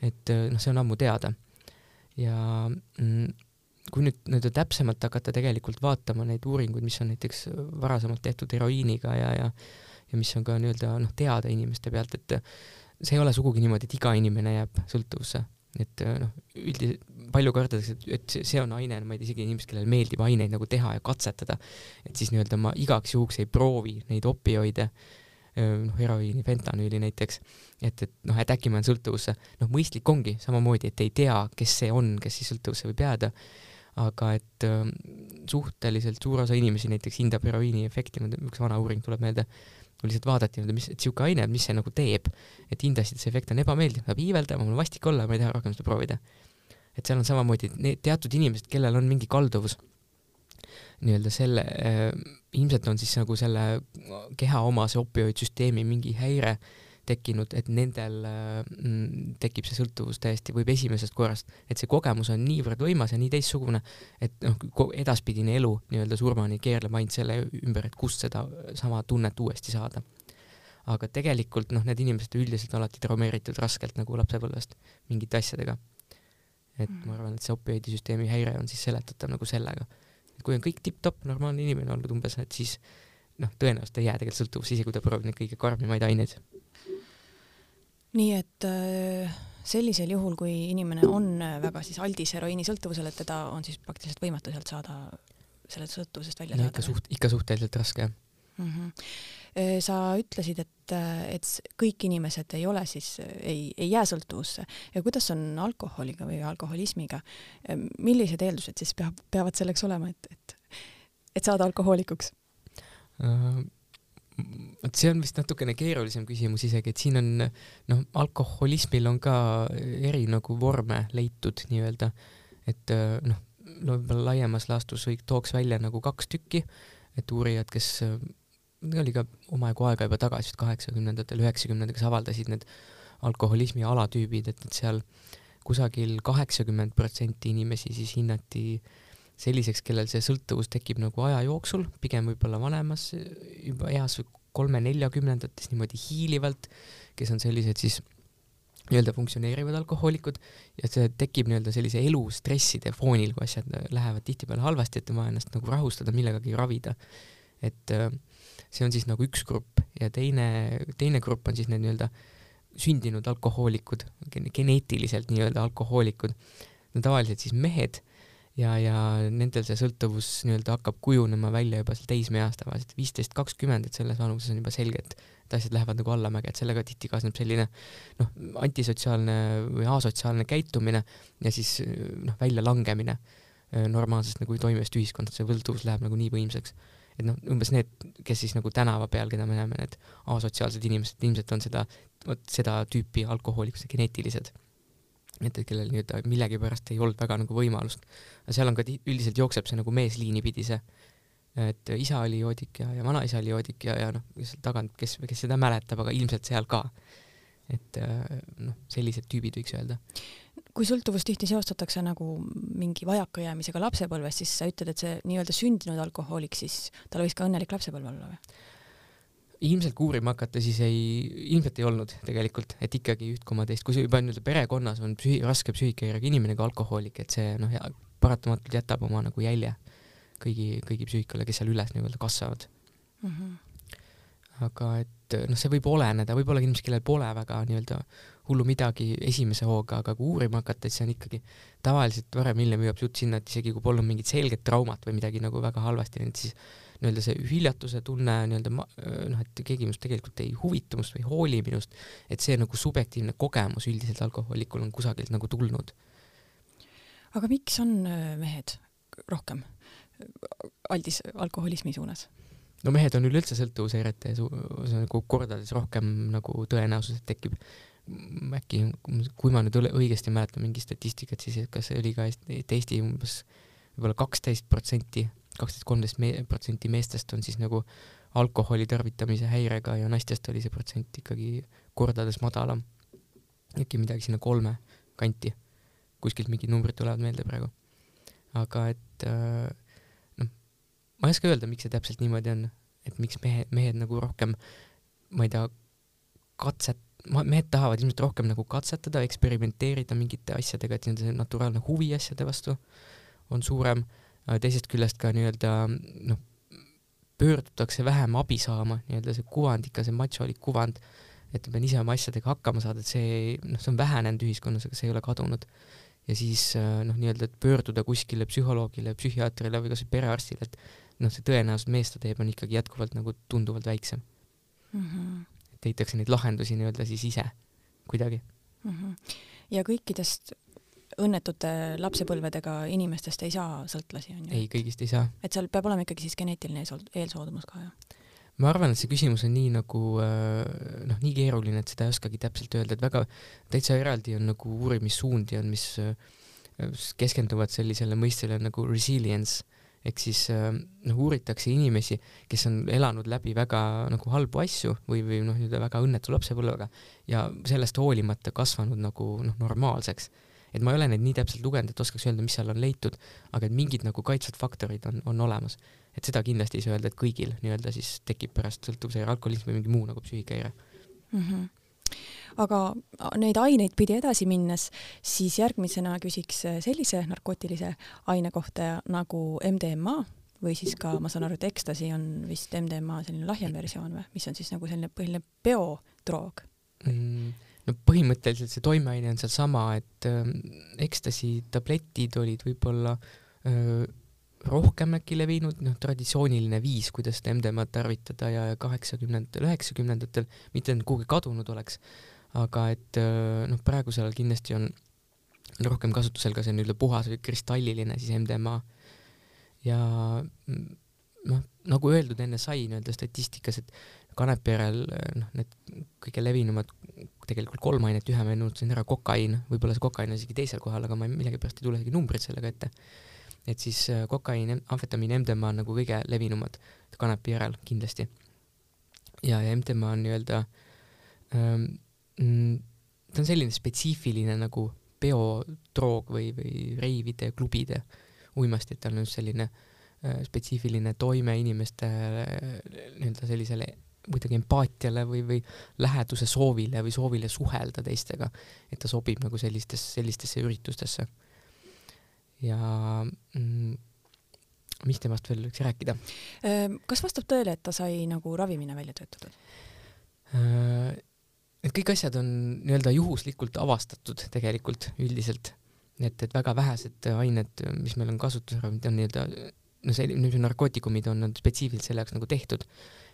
et noh, see on ammu teada. Ja mm, kui nüüd nii-öelda täpsemalt hakata tegelikult vaatama neid uuringuid, mis on näiteks varasemalt tehtud heroiiniga ja, ja ja mis on ka nii-öelda noh, teada inimeste pealt, et see ei ole sugugi niimoodi, et iga inimene jääb sõltuvusse, et noh, üldiselt palju kardtakse, et see on aine, ma ei tea, isegi inimesed, kellele meeldib aineid nagu teha ja katsetada, et siis nii-öelda ma igaks juhuks ei proovi neid opioide, noh, heroiini, fentanüüli näiteks, et, et noh, et äkki ma jään sõltuvusse. noh, mõistlik ongi samamoodi, et ei tea, kes see on, kes siis sõltuvusse võib jääda, aga et äh, suhteliselt suur osa inimesi näiteks hindab heroiini efekti, üks vana uuring tuleb meelde, lihtsalt vaadati mis, et sihuke aine, mis see nagu teeb, et hindasid, et see efekt on ebameeldiv, peab iiveldama, mul on vastik olla, ma ei taha rohkem seda proovida. Et seal on samamoodi need teatud inimesed, kellel on mingi kalduvus nii-öelda selle äh,, ilmselt on siis nagu selle keha omase opioidsüsteemi mingi häire tekkinud, et nendel äh, tekib see sõltuvus täiesti, võib esimesest korrast, et see kogemus on niivõrd võimas ja nii teistsugune, et noh, edaspidine elu nii-öelda surmani keerleb ainult selle ümber, et kust seda sama tunnet uuesti saada. aga tegelikult noh, need inimesed üldiselt alati traumeeritud raskelt nagu lapsepõlvest mingite asjadega et mm. ma arvan, et see opioidisüsteemi häire on siis seletatav nagu sellega. Kui on kõik tipp-topp, normaalne inimene olnud umbes, et siis noh, tõenäoliselt ei jää tegelikult sõltuvusse, isegi kui ta proovib neid kõige karmimaid aineid. nii et äh, sellisel juhul, kui inimene on väga siis aldis heroiinisõltuvusele, et teda on siis praktiliselt võimatu sealt saada, sellest sõltuvusest välja no, saada? ikka suht, ikka suhteliselt raske, jah mm. -hmm sa ütlesid, et, et kõik inimesed ei ole siis, ei, ei jää sõltuvusse. Ja kuidas on alkoholiga või alkoholismiga, millised eeldused siis peab, peavad selleks olema, et, et, et saada alkohoolikuks? Vot see on vist natukene keerulisem küsimus isegi, et siin on noh, alkoholismil on ka eri nagu vorme leitud nii-öelda, et noh, võib-olla laiemas laastus või tooks välja nagu kaks tükki, et uurijad, kes oli ka omajagu aega juba tagasi, kaheksakümnendatel, üheksakümnendatel, kes avaldasid need alkoholismi alatüübid, et, et seal kusagil kaheksakümmend protsenti inimesi siis hinnati selliseks, kellel see sõltuvus tekib nagu aja jooksul, pigem võib-olla vanemas juba eas kolme-neljakümnendates niimoodi hiilivalt, kes on sellised siis nii-öelda funktsioneerivad alkohoolikud ja see tekib nii-öelda sellise elustresside foonil, kui asjad lähevad tihtipeale halvasti, et on vaja ennast nagu rahustada, millegagi ravida. et äh, see on siis nagu üks grupp ja teine, teine grupp on siis need nii-öelda sündinud alkohoolikud, geneetiliselt nii-öelda alkohoolikud. no tavaliselt siis mehed ja, ja nendel see sõltuvus nii-öelda hakkab kujunema välja juba seal teismeeas tavaliselt, viisteist, kakskümmend, et selles vanuses on juba selge, et et asjad lähevad nagu allamäge, et sellega tihti kaasneb selline noh, antisotsiaalne või asotsiaalne käitumine ja siis noh, väljalangemine normaalsest nagu toimivast ühiskonnast, see võlduvus läheb nagu nii võimsaks et noh, umbes need, kes siis nagu tänava peal, keda me näeme, need asotsiaalsed inimesed, ilmselt on seda, vot seda tüüpi alkohoolikud, geneetilised. et, et kellel nii-öelda millegipärast ei olnud väga nagu võimalust. seal on ka üldiselt jookseb see nagu meesliini pidi see, et isa oli joodik ja, ja vanaisa oli joodik ja, ja noh, seal tagant, kes, kes seda mäletab, aga ilmselt seal ka. Et noh, sellised tüübid võiks öelda kui sõltuvust tihti seostatakse nagu mingi vajakajäämisega lapsepõlves, siis sa ütled, et see nii-öelda sündinud alkohoolik, siis tal võis ka õnnelik lapsepõlv olla või? ilmselt kui uurima hakata, siis ei, ilmselt ei olnud tegelikult, et ikkagi üht koma teist, kui see juba nii-öelda perekonnas on psühi-, raske psüühikahäirega inimene ka alkohoolik, et see noh, paratamatult jätab oma nagu jälje kõigi, kõigi psüühikale, kes seal üles nii-öelda kasvavad mm. -hmm aga et noh, see võib oleneda, võib-olla inimesed, kellel pole väga nii-öelda hullu midagi esimese hooga, aga kui uurima hakata, siis on ikkagi tavaliselt varem-hiljem jõuab jutt sinna, et isegi kui polnud mingit selget traumat või midagi nagu väga halvasti läinud, siis nii-öelda see hüljatuse tunne nii-öelda noh, et keegi minust tegelikult ei huvita minust või ei hooli minust, et see nagu subjektiivne kogemus üldiselt alkohoolikul on kusagilt nagu tulnud. aga miks on äh, mehed rohkem aldis alkoholismi suunas? No mehed on üleüldse sõltuvushäirete nagu kordades rohkem nagu tõenäosus, et tekib äkki, kui ma nüüd õigesti mäletan mingi statistikat, siis kas oli ka Eesti umbes võib-olla kaksteist protsenti kaksteist, kolmteist protsenti meestest on siis nagu alkoholi tarvitamise häirega ja naistest oli see protsent ikkagi kordades madalam. äkki midagi sinna kolme kanti, kuskilt mingid numbrid tulevad meelde praegu. aga et äh, ma ei oska öelda, miks see täpselt niimoodi on, et miks mehe, mehed nagu rohkem, ma ei tea, katset, mehed tahavad ilmselt rohkem nagu katsetada, eksperimenteerida mingite asjadega, et nende naturaalne huvi asjade vastu on suurem teisest küljest ka nii-öelda noh, pöördutakse vähem abi saama, nii-öelda see kuvand, ikka see macholik kuvand, et ma pean ise oma asjadega hakkama saada, et see, noh, see on vähenenud ühiskonnas, aga see ei ole kadunud. ja siis noh, nii-öelda, et pöörduda kuskile psühholoogile, psühhiaatrile või kasvõi perearstile, et noh, see tõenäosus mees ta teeb, on ikkagi jätkuvalt nagu tunduvalt väiksem mm. -hmm. et leitakse neid lahendusi nii-öelda siis ise kuidagi mm. -hmm. ja kõikidest õnnetute lapsepõlvedega inimestest ei saa sõltlasi, on ju? ei, kõigist ei saa. et seal peab olema ikkagi siis geneetiline eelsoodumus ka, jah? ma arvan, et see küsimus on nii nagu äh, noh, nii keeruline, et seda ei oskagi täpselt öelda, et väga täitsa eraldi on nagu uurimissuundi on, mis äh, keskenduvad sellisele mõistele nagu resilience ehk siis äh, noh, uuritakse inimesi, kes on elanud läbi väga nagu halbu asju või, või noh, nii-öelda väga õnnetu lapsepõlvega ja sellest hoolimata kasvanud nagu noh, normaalseks et ma ei ole neid nii täpselt lugenud, et oskaks öelda, mis seal on leitud, aga et mingid nagu kaitsvad faktorid on, on olemas. et seda kindlasti ei saa öelda, et kõigil nii-öelda siis tekib pärast sõltuvuse alkoholism või mingi muu nagu psüühikahäire mm. -hmm aga neid aineid pidi edasi minnes, siis järgmisena küsiks sellise narkootilise aine kohta nagu MDMA või siis ka, ma saan aru, et ekstasi on vist MDMA selline lahjem versioon või, mis on siis nagu selline põhiline biodroog mm,? no põhimõtteliselt see toimeaine on sealsama, et äh, ekstasi tabletid olid võib-olla äh, rohkem äkki levinud, noh, traditsiooniline viis, kuidas seda MDMA-d tarvitada ja kaheksakümnendatel, üheksakümnendatel mitte et kuhugi kadunud oleks, aga et äh, noh, praegusel ajal kindlasti on rohkem kasutusel ka see nii-öelda puhas või kristalliline siis MDMA ja mm, noh, nagu öeldud enne sai nii-öelda statistikas, et kanepi järel noh, need kõige levinumad tegelikult kolm ainet, ühe ma unustasin ära, kokaiin, võib-olla see kokaiin on isegi teisel kohal, aga ma millegipärast ei tule isegi numbrid sellega ette. Et siis äh, kokaiin, amfetamiin, MDMA on nagu kõige levinumad kanepi järel kindlasti. ja, ja MDMA on nii-öelda ähm,, mm, ta on selline spetsiifiline nagu peodroog või, või reivide, klubide uimasti, et tal on just selline äh, spetsiifiline toime inimeste äh, nii-öelda sellisele kuidagi empaatiale või, või läheduse soovile või soovile suhelda teistega, et ta sobib nagu sellistes, sellistesse üritustesse. Ja mm, mis temast veel võiks rääkida? Ehm, kas vastab tõele, et ta sai nagu ravimina välja töötatud? Ehm, et kõik asjad on nii-öelda juhuslikult avastatud tegelikult üldiselt, et, et väga vähesed ained, mis meil on kasutusel, on nii-öelda no see, niisugused narkootikumid on spetsiifiliselt selle jaoks nagu tehtud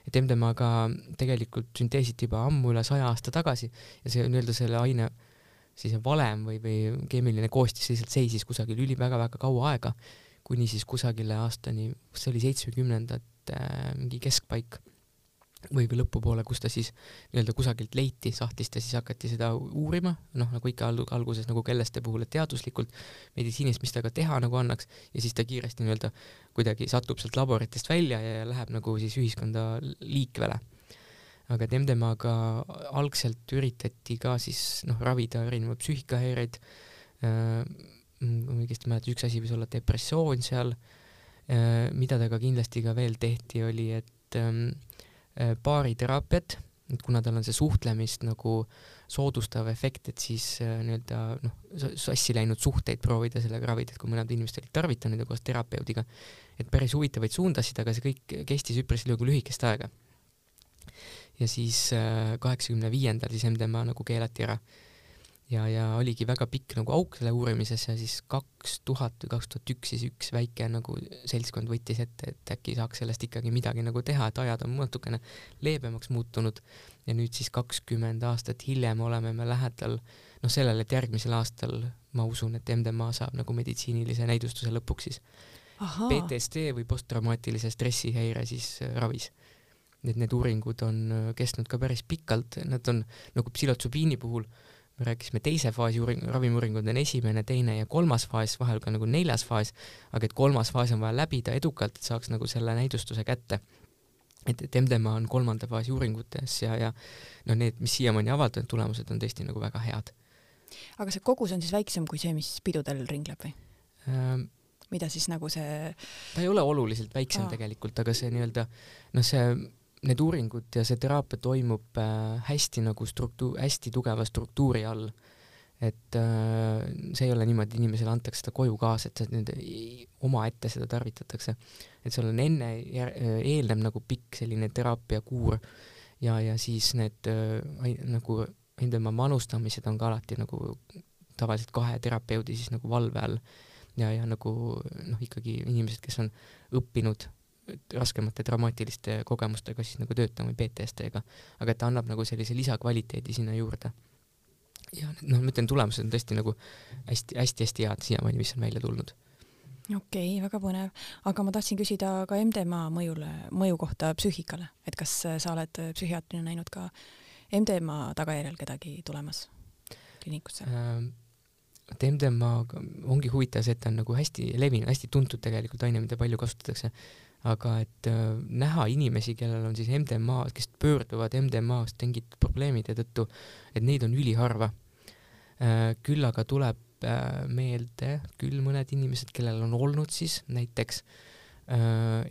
et MDMA-ga tegelikult sünteesiti juba ammu üle saja aasta tagasi ja see nii-öelda selle aine siis valem või, või keemiline koostis lihtsalt seisis kusagil üli väga-väga kaua aega, kuni siis kusagile aastani, kas see oli seitsmekümnendate mingi keskpaik või, või lõpupoole, kus ta siis nii-öelda kusagilt leiti sahtlist ja siis hakati seda uurima, noh, nagu ikka alguses nagu kelleste puhul, et teaduslikult meditsiinist, mis temaga teha nagu annaks, ja siis ta kiiresti nii-öelda kuidagi satub sealt laboritest välja ja läheb nagu siis ühiskonda liikvele. Aga et MDMA-ga algselt üritati ka siis noh, ravida erinevaid psüühikahäireid äh,, kui ma õigesti mäletan, üks asi võis olla depressioon seal äh,, mida ta ka kindlasti ka veel tehti, oli, et ähm, äh, baariteraapiat, et kuna tal on see suhtlemist nagu soodustav efekt, et siis nii-öelda noh, sassi läinud suhteid proovida sellega ravida, et kui mõned inimesed olid tarvitanud ja koos terapeudiga, et päris huvitavaid suundasid, aga see kõik kestis üpris nagu lühikest aega. Ja siis äh, kaheksakümne viiendal siis MDMA nagu keelati ära ja, ja oligi väga pikk nagu auk selle uurimises ja siis kaks tuhat või kaks tuhat üks siis üks väike nagu seltskond võttis ette, et äkki saaks sellest ikkagi midagi nagu teha, et ajad on natukene leebemaks muutunud ja nüüd siis kakskümmend aastat hiljem oleme me lähedal noh, sellele, et järgmisel aastal ma usun, et MDMA saab nagu meditsiinilise näidustuse lõpuks siis Aha. PTSD või posttraumaatilise stressihäire siis äh, ravis. Et need uuringud on äh, kestnud ka päris pikalt, nad on nagu psühhotsubiini puhul me rääkisime teise faasi uuring, ravimiuuringud on esimene, teine ja kolmas faas, vahel ka nagu neljas faas, aga et kolmas faas on vaja läbida edukalt, et saaks nagu selle näidustuse kätte. et, et MDMA on kolmanda faasi uuringutes ja, ja noh, need, mis siiamaani avaldatud tulemused on tõesti nagu väga head. aga see kogus on siis väiksem kui see, mis pidudel ringleb või ähm,? mida siis nagu see ta ei ole oluliselt väiksem Aa. tegelikult, aga see nii-öelda noh, see need uuringud ja see teraapia toimub äh, hästi nagu struktuur, hästi tugeva struktuuri all. et äh, see ei ole niimoodi, inimesele antakse seda koju kaasa, et nende omaette seda tarvitatakse. et seal on enne, eelnev nagu pikk selline teraapiakuur ja, ja siis need äh, nagu nende manustamised on ka alati nagu tavaliselt kahe terapeudi siis nagu valve all ja, ja nagu noh, ikkagi inimesed, kes on õppinud raskemate traumaatiliste kogemustega siis nagu töötama või PTSD-ga, aga et ta annab nagu sellise lisakvaliteedi sinna juurde. ja noh, ma ütlen, tulemused on tõesti nagu hästi-hästi-hästi head siiamaani, mis on välja tulnud. okei okay,, väga põnev, aga ma tahtsin küsida ka MDMA mõjule, mõju kohta psüühikale, et kas sa oled psühhiaatrina näinud ka MDMA tagajärjel kedagi tulemas kliinikusse ähm.? et MDMA ongi huvitav see, et ta on nagu hästi levinud, hästi tuntud tegelikult aine, mida palju kasutatakse aga et äh, näha inimesi, kellel on siis MDMA, kes pöörduvad MDMA-st tingitud probleemide tõttu, et neid on üliharva äh,. küll aga tuleb äh, meelde küll mõned inimesed, kellel on olnud siis näiteks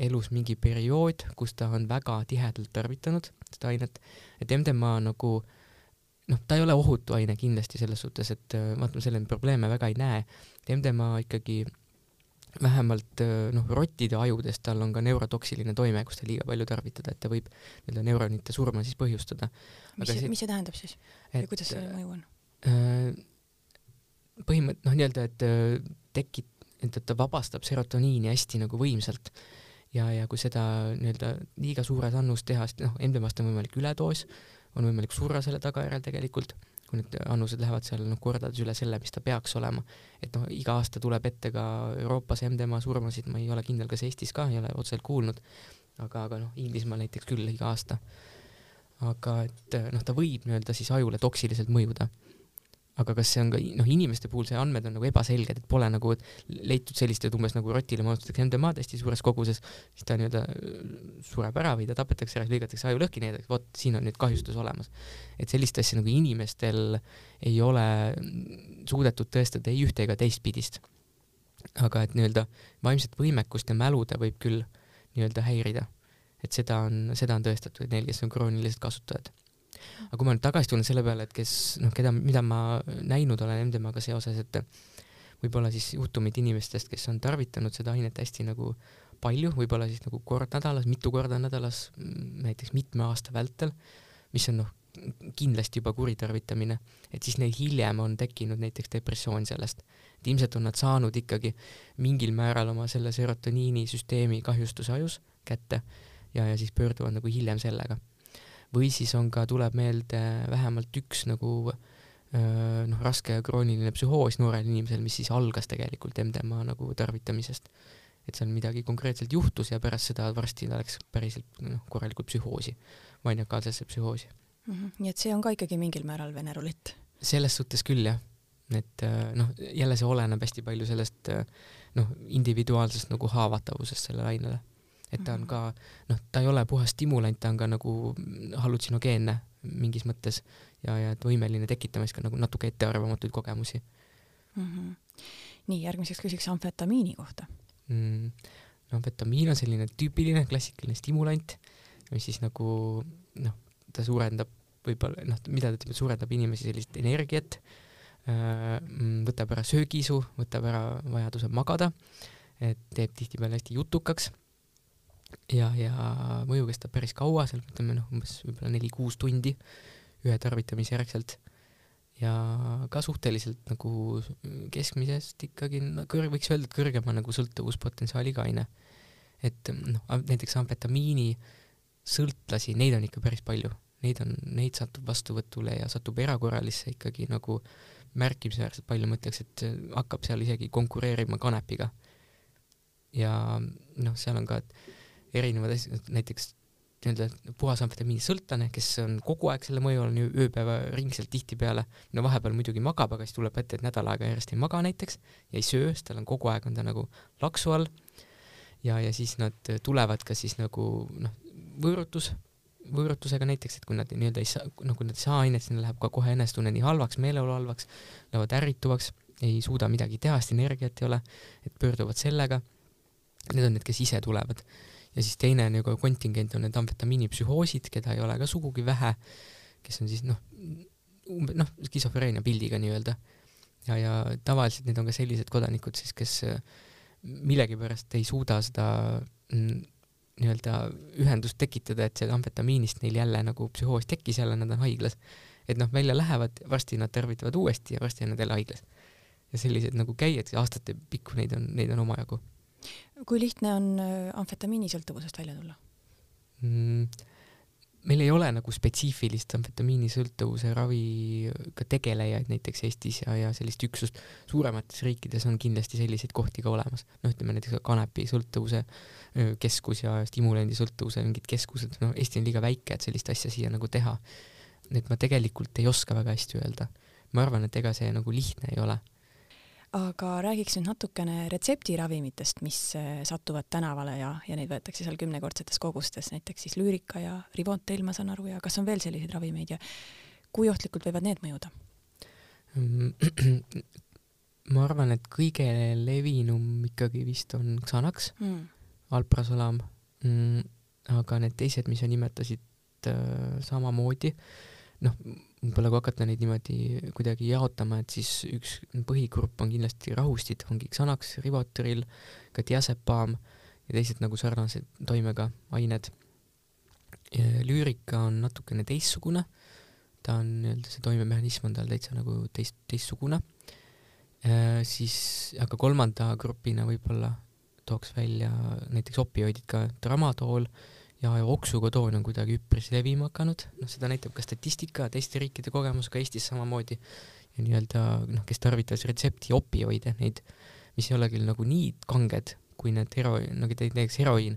elus mingi periood, kus ta on väga tihedalt tarvitanud seda ainet, et MDMA nagu noh, ta ei ole ohutu aine kindlasti selles suhtes, et äh, vaata, ma selle probleeme väga ei näe. MDMA ikkagi vähemalt noh, rottide ajudes tal on ka neurotoksiline toime, kus ta liiga palju tarvitada, et ta võib nii-öelda neuronite surma siis põhjustada. mis see, mis see tähendab siis? ja kuidas see mõju on äh,? põhimõtt-, noh, nii-öelda, et tekib, et ta vabastab serotoniini hästi nagu võimsalt ja, ja kui seda nii-öelda liiga suures annus teha, siis noh, MDMA-st on võimalik üledoos, on võimalik surra selle tagajärjel tegelikult kui need annused lähevad seal noh, kordades üle selle, mis ta peaks olema. et noh, iga aasta tuleb ette ka Euroopas MDMA surmasid, ma ei ole kindel, kas Eestis ka, ei ole otseselt kuulnud, aga, aga noh, Inglismaal näiteks küll iga aasta. aga et noh, ta võib nii-öelda siis ajule toksiliselt mõjuda aga kas see on ka noh, inimeste puhul see andmed on nagu ebaselged, et pole nagu leitud sellist, et umbes nagu rotile manustatakse MDMA-d hästi suures koguses, siis ta nii-öelda äh, sureb ära või ta tapetakse ära, lõigatakse aju lõhki, et vot siin on nüüd kahjustus olemas. et sellist asja nagu inimestel ei ole suudetud tõestada ei ühte ega teistpidist. aga et nii-öelda vaimset võimekust ja mälu ta võib küll nii-öelda häirida. et seda on, seda on tõestatud neil, kes on kroonilised kasutajad aga kui ma nüüd tagasi tulen selle peale, et kes noh, keda, mida ma näinud olen MDMA-ga seoses, et võib-olla siis juhtumid inimestest, kes on tarvitanud seda ainet hästi nagu palju, võib-olla siis nagu kord nädalas, mitu korda nädalas, näiteks mitme aasta vältel, mis on noh, kindlasti juba kuritarvitamine, et siis neil hiljem on tekkinud näiteks depressioon sellest. et ilmselt on nad saanud ikkagi mingil määral oma selle serotoniinisüsteemi kahjustuse ajus kätte ja, ja siis pöörduvad nagu hiljem sellega või siis on ka, tuleb meelde vähemalt üks nagu noh, raske krooniline psühhoos noorel inimesel, mis siis algas tegelikult MDMA nagu tarvitamisest. et seal midagi konkreetselt juhtus ja pärast seda varsti ta läks päriselt noh, korralikult psühhoosi, maniakaalsesse psühhoosi mm. -hmm. nii et see on ka ikkagi mingil määral vene rullett? selles suhtes küll jah, et noh, jälle see oleneb hästi palju sellest noh, individuaalsest nagu haavatavusest sellele ainele et ta on Mhm. ka noh, ta ei ole puhas stimulant, ta on ka nagu hallutsinogeenne mingis mõttes ja, ja et võimeline tekitama siis ka nagu natuke ettearvamatuid kogemusi mm. -hmm. nii, järgmiseks küsiks amfetamiini kohta mm,. no amfetamiin on selline tüüpiline klassikaline stimulant, mis siis nagu noh, ta suurendab võib-olla noh, mida ta ütleb, suurendab inimesi sellist energiat, võtab ära söögiisu, võtab ära vajaduse magada, et teeb tihtipeale hästi jutukaks ja, ja mõju kestab päris kaua, seal ütleme noh, umbes võib-olla neli-kuus tundi ühe tarvitamise järgselt ja ka suhteliselt nagu keskmisest ikkagi kõr-, võiks öelda, et kõrgema nagu sõltuvuspotentsiaaliga aine. et noh, näiteks amfetamiini sõltlasi, neid on ikka päris palju, neid on, neid satub vastuvõtule ja satub erakorralisse ikkagi nagu märkimisväärselt palju, ma ütleks, et hakkab seal isegi konkureerima kanepiga. ja noh, seal on ka erinevad asjad, näiteks nii-öelda puhas amfetamiini sõltlane, kes on kogu aeg selle mõju all ööpäevaringselt tihtipeale, no vahepeal muidugi magab, aga siis tuleb ette, et nädal aega järjest ei maga näiteks ja ei söö, sest tal on kogu aeg on ta nagu laksu all. ja, ja siis nad tulevad ka siis nagu noh, võõrutus, võõrutusega näiteks, et kui nad nii-öelda ei saa, noh, kui nad ei saa ainet, siis neil läheb ka kohe enesetunne nii halvaks, meeleolu halvaks, lähevad ärrituvaks, ei suuda midagi teha, sest energiat ei ole, et pöörduvad sellega. Need on need, kes ise tulevad ja siis teine nagu kontingent on need amfetamiinipsühhoosid, keda ei ole ka sugugi vähe, kes on siis noh, umbe- noh, skisofreenia pildiga nii-öelda. ja, ja tavaliselt need on ka sellised kodanikud siis, kes millegipärast ei suuda seda mm, nii-öelda ühendust tekitada, et see amfetamiinist neil jälle nagu psühhoos tekkis, jälle nad on haiglas. et noh, välja lähevad, varsti nad tarvitavad uuesti ja varsti on nad jälle haiglas. ja sellised nagu käijad, aastate pikku neid on, neid on omajagu kui lihtne on amfetamiini sõltuvusest välja tulla mm,? meil ei ole nagu spetsiifilist amfetamiini sõltuvuse raviga tegelejaid näiteks Eestis ja, ja sellist üksust. suuremates riikides on kindlasti selliseid kohti ka olemas, noh, ütleme näiteks kanepi sõltuvuse keskus ja stimulandi sõltuvuse mingid keskused, noh, Eesti on liiga väike, et sellist asja siia nagu teha. et ma tegelikult ei oska väga hästi öelda. ma arvan, et ega see nagu lihtne ei ole aga räägiks nüüd natukene retseptiravimitest, mis satuvad tänavale ja, ja neid võetakse seal kümnekordsetes kogustes, näiteks siis Lüürika ja Rivontel, ma saan aru, ja kas on veel selliseid ravimeid ja kui ohtlikult võivad need mõjuda? ma arvan, et kõige levinum ikkagi vist on Xanax mm., Alprazolam mm,, aga need teised, mis sa nimetasid äh, samamoodi, noh, võib-olla kui hakata neid niimoodi kuidagi jaotama, et siis üks põhigrupp on kindlasti rahustid, ongi Xanax, Rivotril, ka diazepam ja teised nagu sarnased toimega ained. lüürika on natukene teistsugune, ta on nii-öelda, see toimemehhanism on tal täitsa nagu teist, teistsugune siis, aga kolmanda grupina võib-olla tooks välja näiteks opioidid ka, tramadool ja oksukodoon on kuidagi üpris levima hakanud, noh, seda näitab ka statistika, teiste riikide kogemus, ka Eestis samamoodi. ja nii-öelda noh, kes tarvitas retsepti opioide, neid, mis ei ole küll nagu nii kanged kui need hero-, nagu näiteks heroiin,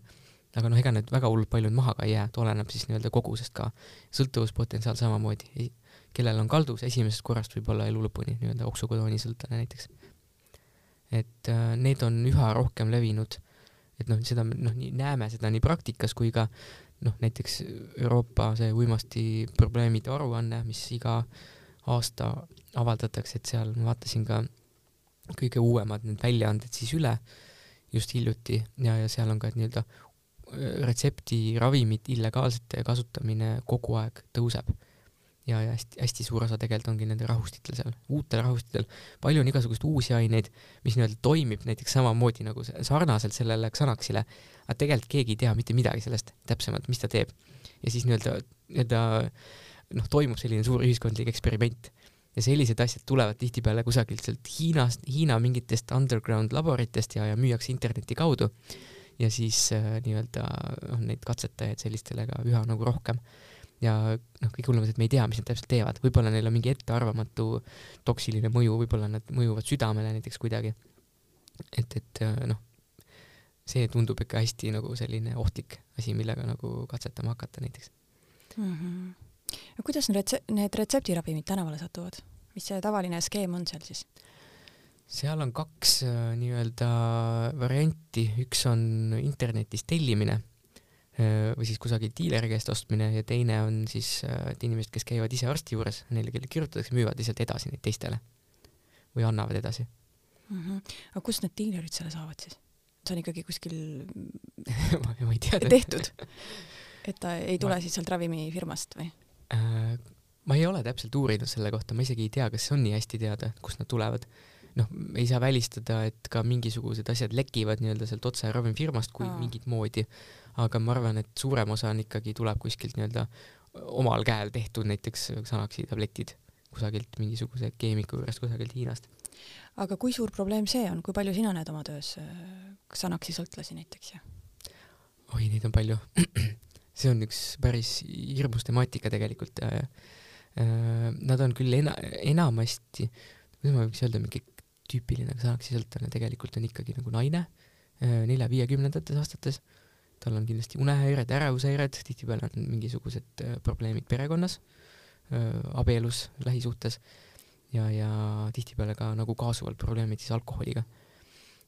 aga noh, ega need väga hullult palju maha ka ei jää, et oleneb siis nii-öelda kogusest ka. sõltuvuspotentsiaal samamoodi, kellel on kalduvus esimesest korrast võib-olla elu lõpuni nii-öelda oksukodooni sõltlane näiteks. et äh, need on üha rohkem levinud et noh, seda me noh, nii näeme seda nii praktikas kui ka noh, näiteks Euroopa see uimasti probleemide aruanne, mis iga aasta avaldatakse, et seal ma vaatasin ka kõige uuemad need väljaanded siis üle just hiljuti ja, ja seal on ka nii-öelda retseptiravimite illegaalsete kasutamine kogu aeg tõuseb ja, ja hästi-hästi suur osa tegelikult ongi nende rahustitel seal, uutel rahustitel. palju on igasuguseid uusi aineid, mis nii-öelda toimib näiteks samamoodi nagu sarnaselt sellele Xanaxile, aga tegelikult keegi ei tea mitte midagi sellest täpsemalt, mis ta teeb. ja siis nii-öelda, nii-öelda noh, toimub selline suur ühiskondlik eksperiment. ja sellised asjad tulevad tihtipeale kusagilt sealt Hiinast, Hiina mingitest underground laboritest ja, ja müüakse interneti kaudu. ja siis äh, nii-öelda on neid katsetajaid sellistele ka üha nagu rohkem ja noh, kõige hullem on see, et me ei tea, mis nad täpselt teevad, võib-olla neil on mingi ettearvamatu toksiline mõju, võib-olla nad mõjuvad südamele näiteks kuidagi. et, et noh, see tundub ikka hästi nagu selline ohtlik asi, millega nagu katsetama hakata näiteks mm. -hmm. no kuidas need retse-, need retseptiravimid tänavale satuvad, mis see tavaline skeem on seal siis? seal on kaks äh, nii-öelda varianti, üks on internetis tellimine äh, või siis kusagilt diileri käest ostmine ja teine on siis äh, et inimesed, kes käivad ise arsti juures, neile, kellele kirjutatakse, müüvad lihtsalt edasi neid teistele või annavad edasi mm. -hmm. aga kust need diilerid selle saavad siis? see on ikkagi kuskil ma, ma ei tea. tehtud? et ta ei tule ma... siis sealt ravimifirmast või äh,? ma ei ole täpselt uurinud selle kohta, ma isegi ei tea, kas see on nii hästi teada, kust nad tulevad noh, ei saa välistada, et ka mingisugused asjad lekivad nii-öelda sealt otse ravimifirmast, kui Aa. mingit moodi, aga ma arvan, et suurem osa on ikkagi, tuleb kuskilt nii-öelda omal käel tehtud näiteks Xanaxi tabletid kusagilt mingisuguse keemiku juurest kusagilt Hiinast. aga kui suur probleem see on, kui palju sina näed oma töös äh, Xanaxi sõltlasi näiteks ja? oi, neid on palju see on üks päris hirmus temaatika tegelikult ja äh, nad on küll ena-, enamasti, kuidas ma võiks öelda, mingi tüüpiline Xanaxi sõltlane tegelikult on ikkagi nagu naine äh, nelja-viiekümnendates aastates, tal on kindlasti unehäired, ärevushäired, tihtipeale on mingisugused äh, probleemid perekonnas, äh, abielus, lähisuhtes ja, ja tihtipeale ka nagu kaasuvalt probleemid siis alkoholiga.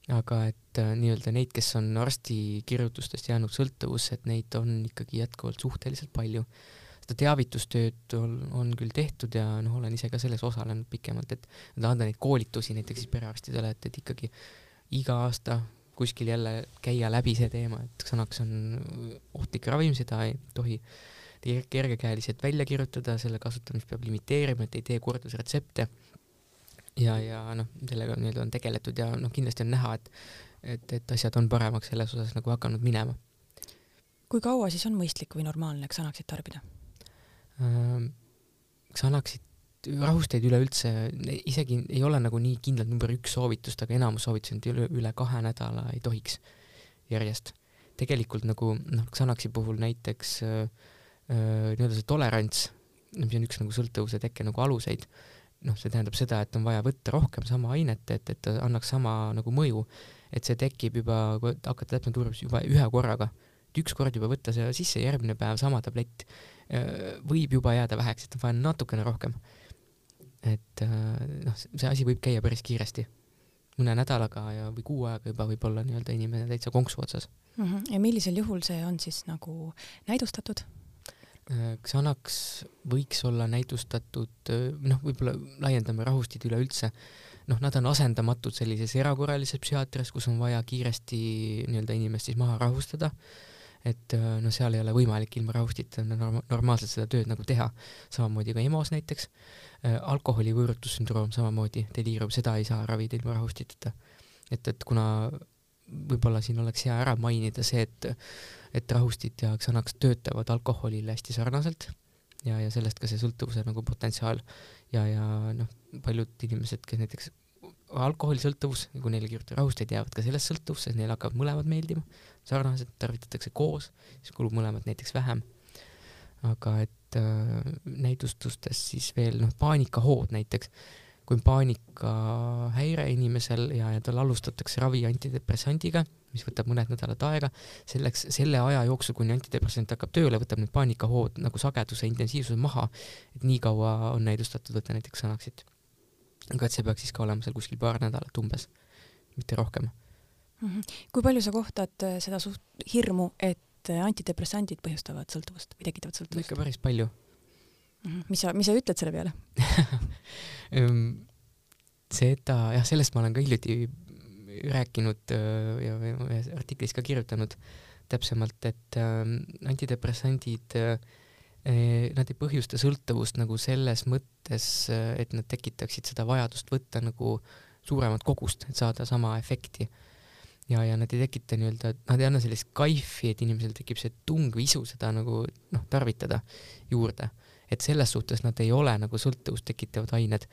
aga et nii-öelda neid, kes on arsti kirjutustest jäänud sõltuvusse, et neid on ikkagi jätkuvalt suhteliselt palju seda teavitustööd on, on küll tehtud ja noh, olen ise ka selles osalenud pikemalt, et anda neid koolitusi näiteks siis perearstidele, et, et ikkagi iga aasta kuskil jälle käia läbi see teema, et Xanax on ohtlik ravim, seda ei tohi kergekäeliselt välja kirjutada, selle kasutamist peab limiteerima, et ei tee kordusretsepte. ja, ja noh, sellega nii-öelda on tegeletud ja noh, kindlasti on näha, et, et, et asjad on paremaks selles osas nagu hakanud minema. kui kaua siis on mõistlik või normaalne Xanaxit tarbida? kas annaksid rahusteid üleüldse, isegi ei ole nagu nii kindlalt number üks soovitust, aga enamus soovitusi on, üle, üle kahe nädala ei tohiks järjest. tegelikult nagu noh, Xanaxi puhul näiteks äh, nii-öelda see tolerants, mis on üks nagu sõltuvuse tekke nagu aluseid, noh, see tähendab seda, et on vaja võtta rohkem sama ainet, et, et ta annaks sama nagu mõju, et see tekib juba, kui hakata täpsemalt uurima, juba ühe korraga. et üks kord juba võtta see sisse, järgmine päev sama tablett Äh, võib juba jääda väheks, et on vaja natukene rohkem. Et äh, noh, see asi võib käia päris kiiresti. mõne nädalaga ja, või kuu ajaga juba võib olla nii-öelda inimene täitsa konksu otsas mm. -hmm. ja millisel juhul see on siis nagu näidustatud? Äh, Xanax võiks olla näidustatud, noh, võib-olla laiendame rahustid üleüldse, noh, nad on asendamatud sellises erakorralises psühhiaatrias, kus on vaja kiiresti nii-öelda inimest siis maha rahustada et äh, no seal ei ole võimalik ilma rahustita norma normaalselt seda tööd nagu teha. samamoodi ka EMO-s näiteks, äh, alkoholi võõrutussündroom samamoodi, deliirium, seda ei saa ravida ilma rahustiteta. et, et kuna võib-olla siin oleks hea ära mainida see, et, et rahustid ja Xanax töötavad alkoholile hästi sarnaselt ja, ja sellest ka see sõltuvuse nagu potentsiaal ja, ja noh, paljud inimesed, kes näiteks alkoholisõltuvus, kui neile kirjutada rahusteid, jäävad ka sellest sõltuvusse, neile hakkavad mõlemad meeldima, sarnaselt tarvitatakse koos, siis kulub mõlemat näiteks vähem. aga et äh, näidustustes siis veel noh, paanikahood näiteks, kui on paanikahäire inimesel ja, ja tal alustatakse ravi antidepressandiga, mis võtab mõned nädalad aega, selleks, selle aja jooksul, kuni antidepressant hakkab tööle, võtab need paanikahood nagu sageduse, intensiivsuse maha, et nii kaua on näidustatud võtta näiteks Xanaxit see peaks siis ka olema seal kuskil paar nädalat umbes, mitte rohkem mm. -hmm. kui palju sa kohtad äh, seda suht hirmu, et äh, antidepressandid põhjustavad sõltuvust või tekitavad sõltuvust? ikka päris palju mm. -hmm. mis sa, mis sa ütled selle peale ehm, seda, jah, sellest ma olen ka hiljuti rääkinud äh, ja ühes artiklis ka kirjutanud täpsemalt, et äh, antidepressandid äh, nad ei põhjusta sõltuvust nagu selles mõttes, eh, et nad tekitaksid seda vajadust võtta nagu suuremat kogust, et saada sama efekti. ja, ja nad ei tekita nii-öelda, nad ei anna sellist kaifi, et inimesel tekib see tung või isu seda nagu noh, tarvitada juurde. et selles suhtes nad ei ole nagu sõltuvust tekitavad ained.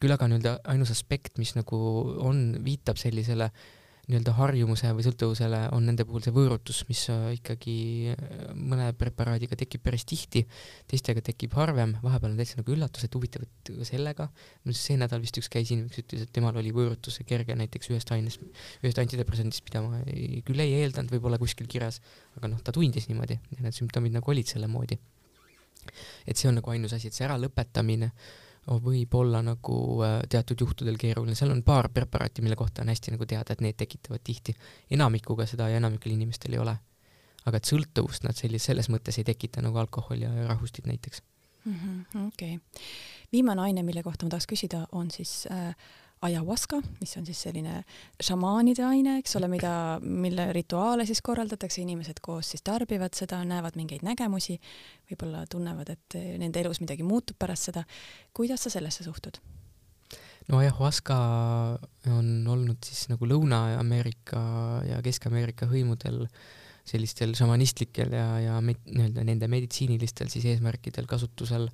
küll aga nii-öelda ainus aspekt, mis nagu on, viitab sellisele äh, nii-öelda harjumuse või sõltuvusele on nende puhul see võõrutus, mis äh, ikkagi äh, mõne preparaadiga tekib päris tihti, teistega tekib harvem, vahepeal on täitsa nagu üllatus, et huvitav, et sellega, see nädal vist üks käis inimene, kes ütles, et temal oli võõrutus kerge näiteks ühest ainest, ühest antidepressandist, mida ma ei, küll ei eeldanud võib-olla kuskil kirjas, aga noh, ta tundis niimoodi ja need sümptomid nagu olid selle moodi. et see on nagu ainus asi, et see äralõpetamine võib olla nagu äh, teatud juhtudel keeruline, seal on paar preparaati, mille kohta on hästi nagu teada, et need tekitavad tihti, enamikuga seda ja enamikul inimestel ei ole. aga et sõltuvust nad sellis-, selles mõttes ei tekita nagu alkohol ja rahustid näiteks mm -hmm,. okei okay., viimane aine, mille kohta ma tahaks küsida, on siis äh, ayahuasca, mis on siis selline šamaanide aine, eks ole, mida, mille rituaale siis korraldatakse, inimesed koos siis tarbivad seda, näevad mingeid nägemusi, võib-olla tunnevad, et nende elus midagi muutub pärast seda. kuidas sa sellesse suhtud? no ayahuasca on olnud siis nagu Lõuna-Ameerika ja Kesk-Ameerika hõimudel sellistel šamanistlikel ja, ja nii-öelda nende meditsiinilistel siis eesmärkidel kasutusel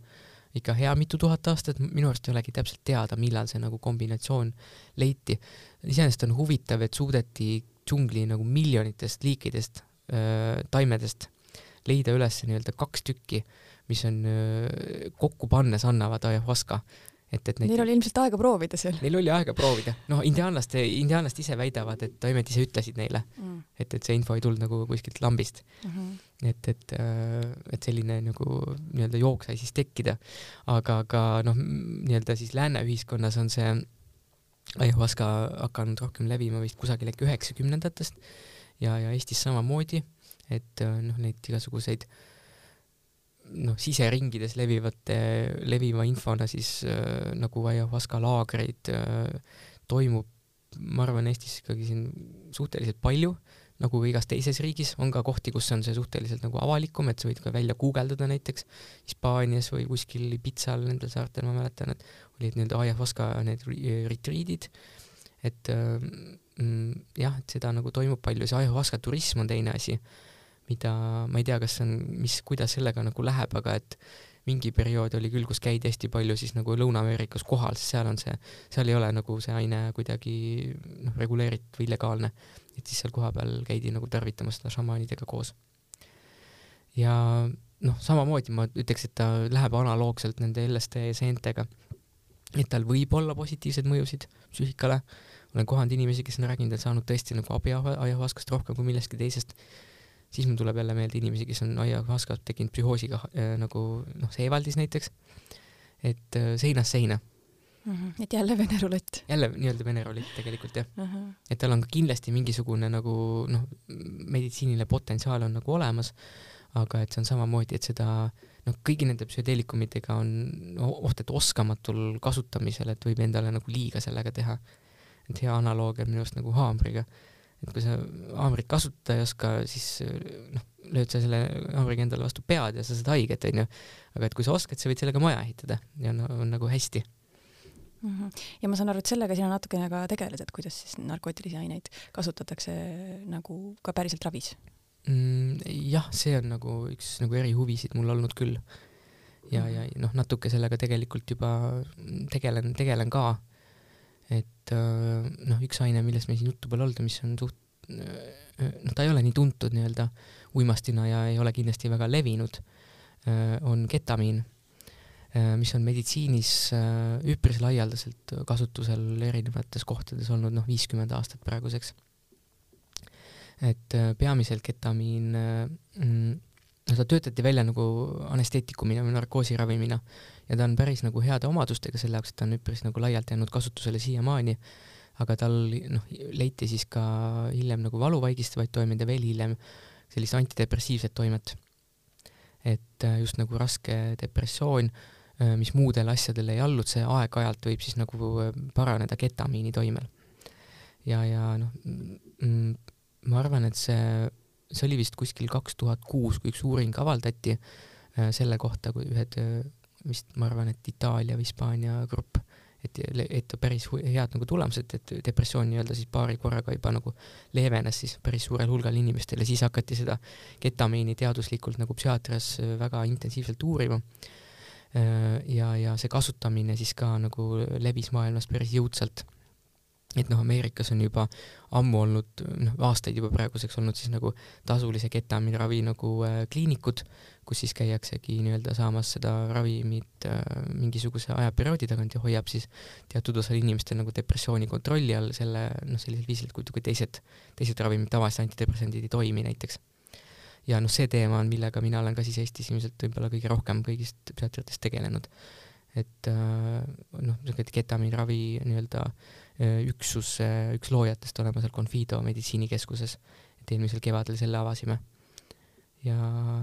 ikka hea mitu tuhat aastat, minu arust ei olegi täpselt teada, millal see nagu kombinatsioon leiti. iseenesest on huvitav, et suudeti džungli nagu miljonitest liikidest äh,, taimedest leida üles nii-öelda kaks tükki, mis on äh, kokku pannes annavad ayahuasca et, et neid Neil oli ilmselt aega proovida seal. Neil oli aega proovida, noh, indiaanlaste, indiaanlased ise väidavad, et taimed ise ütlesid neile mm., et, et see info ei tulnud nagu kuskilt lambist mm. -hmm. et, et, äh, et selline nagu nii-öelda jook sai siis tekkida. aga, aga noh, nii-öelda siis lääne ühiskonnas on see ayahuasca hakanud rohkem levima vist kusagil äkki üheksakümnendatest ja, ja Eestis samamoodi, et äh, noh, neid igasuguseid äh, noh, siseringides levivate, leviva infona siis äh, nagu ayahuasca laagreid äh, toimub, ma arvan, Eestis ikkagi siin suhteliselt palju, nagu ka igas teises riigis, on ka kohti, kus on see suhteliselt nagu avalikum, et sa võid ka välja guugeldada näiteks Hispaanias või kuskil Ibizal, nendel saartel ma mäletan, et olid need ayahuasca need retriidid, et äh, mm, jah, et seda nagu toimub palju, see ayahuasca turism on teine asi mida ma ei tea, kas on, mis, kuidas sellega nagu läheb, aga et mingi periood oli küll, kus käidi hästi palju siis nagu Lõuna-Ameerikas kohal, sest seal on see, seal ei ole nagu see aine kuidagi noh, reguleeritud või illegaalne. et siis seal kohapeal käidi nagu tarvitamas seda šamaanidega koos. ja noh, samamoodi ma ütleks, et ta läheb analoogselt nende LSD seentega. et tal võib olla positiivseid mõjusid psüühikale, olen kohanud inimesi, kes on rääkinud, et saanud tõesti nagu abi ayahuaskast rohkem kui millestki teisest siis mul tuleb jälle meelde inimesi, kes on aiahuaskat tekkinud psühhoosiga äh, nagu noh, Seevaldis näiteks, et äh, seinast seina mm. -hmm. et jälle vene rulett. jälle nii-öelda vene rulett tegelikult jah uh. -huh. et tal on ka kindlasti mingisugune nagu noh, meditsiiniline potentsiaal on nagu olemas, aga et see on samamoodi, et seda noh, kõigi nende psühhedeelikumitega on no, oht, et oskamatul kasutamisel, et võib endale nagu liiga sellega teha. et hea analoog on minu arust nagu haamriga et kui sa haamrit kasutada ei oska, siis noh, lööd sa selle haamriga endale vastu pead ja sa saad haiget, onju. aga et kui sa oskad, sa võid sellega maja ehitada ja no, on nagu hästi mm. -hmm. ja ma saan aru, et sellega sina natukene ka tegeled, et kuidas siis narkootilisi aineid kasutatakse nagu ka päriselt ravis mm,? jah, see on nagu üks nagu erihuvisid mul olnud küll. ja, ja noh, natuke sellega tegelikult juba tegelen, tegelen ka et äh, noh, üks aine, millest meil siin juttu pole olnud ja mis on suht äh, noh, ta ei ole nii tuntud nii-öelda uimastina ja ei ole kindlasti väga levinud, äh, on ketamiin, mis on meditsiinis üpris laialdaselt kasutusel erinevates kohtades olnud noh, viiskümmend aastat praeguseks. et peamiselt ketamiin mm, no ta töötati välja nagu anesteetikumina või narkoosiravimina ja ta on päris nagu heade omadustega selle jaoks, et ta on üpris nagu laialt jäänud kasutusele siiamaani, aga tal noh, leiti siis ka hiljem nagu valu vaigistavaid toimeid ja veel hiljem sellist antidepressiivset toimet. et äh, just nagu raske depressioon, äh, mis muudele asjadele ei allunud, see aeg-ajalt võib siis nagu äh, paraneda ketamiini toimel. ja, ja noh, mm, ma arvan, et see see oli vist kuskil kaks tuhat kuus, kui üks uuring avaldati selle kohta, kui ühed äh, vist ma arvan, et Itaalia või Hispaania grupp, et, et päris head nagu tulemused, et depressioon nii-öelda siis paari korraga juba nagu leevenes siis päris suurel hulgal inimestel ja siis hakati seda ketamiini teaduslikult nagu psühhiaatrias äh, väga intensiivselt uurima. ja, ja see kasutamine siis ka nagu levis maailmas päris jõudsalt et noh, Ameerikas on juba ammu olnud, noh, aastaid juba praeguseks olnud siis nagu tasulise ketamiinravi nagu äh, kliinikud, kus siis käiaksegi nii-öelda saamas seda ravimit äh, mingisuguse ajaperioodi tagant ja hoiab siis teatud osal inimestel nagu depressiooni kontrolli all selle, noh, sellisel viisil, kui, kui teised, teised ravimid, tavalised antidepressandid ei toimi näiteks. ja noh, see teema on, millega mina olen ka siis Eestis ilmselt võib-olla kõige rohkem kõigist psühhiaatritest tegelenud et noh, niisugune ketamiinravi nii-öelda üksus, üks loojatest olema seal Confido meditsiinikeskuses, et eelmisel kevadel selle avasime ja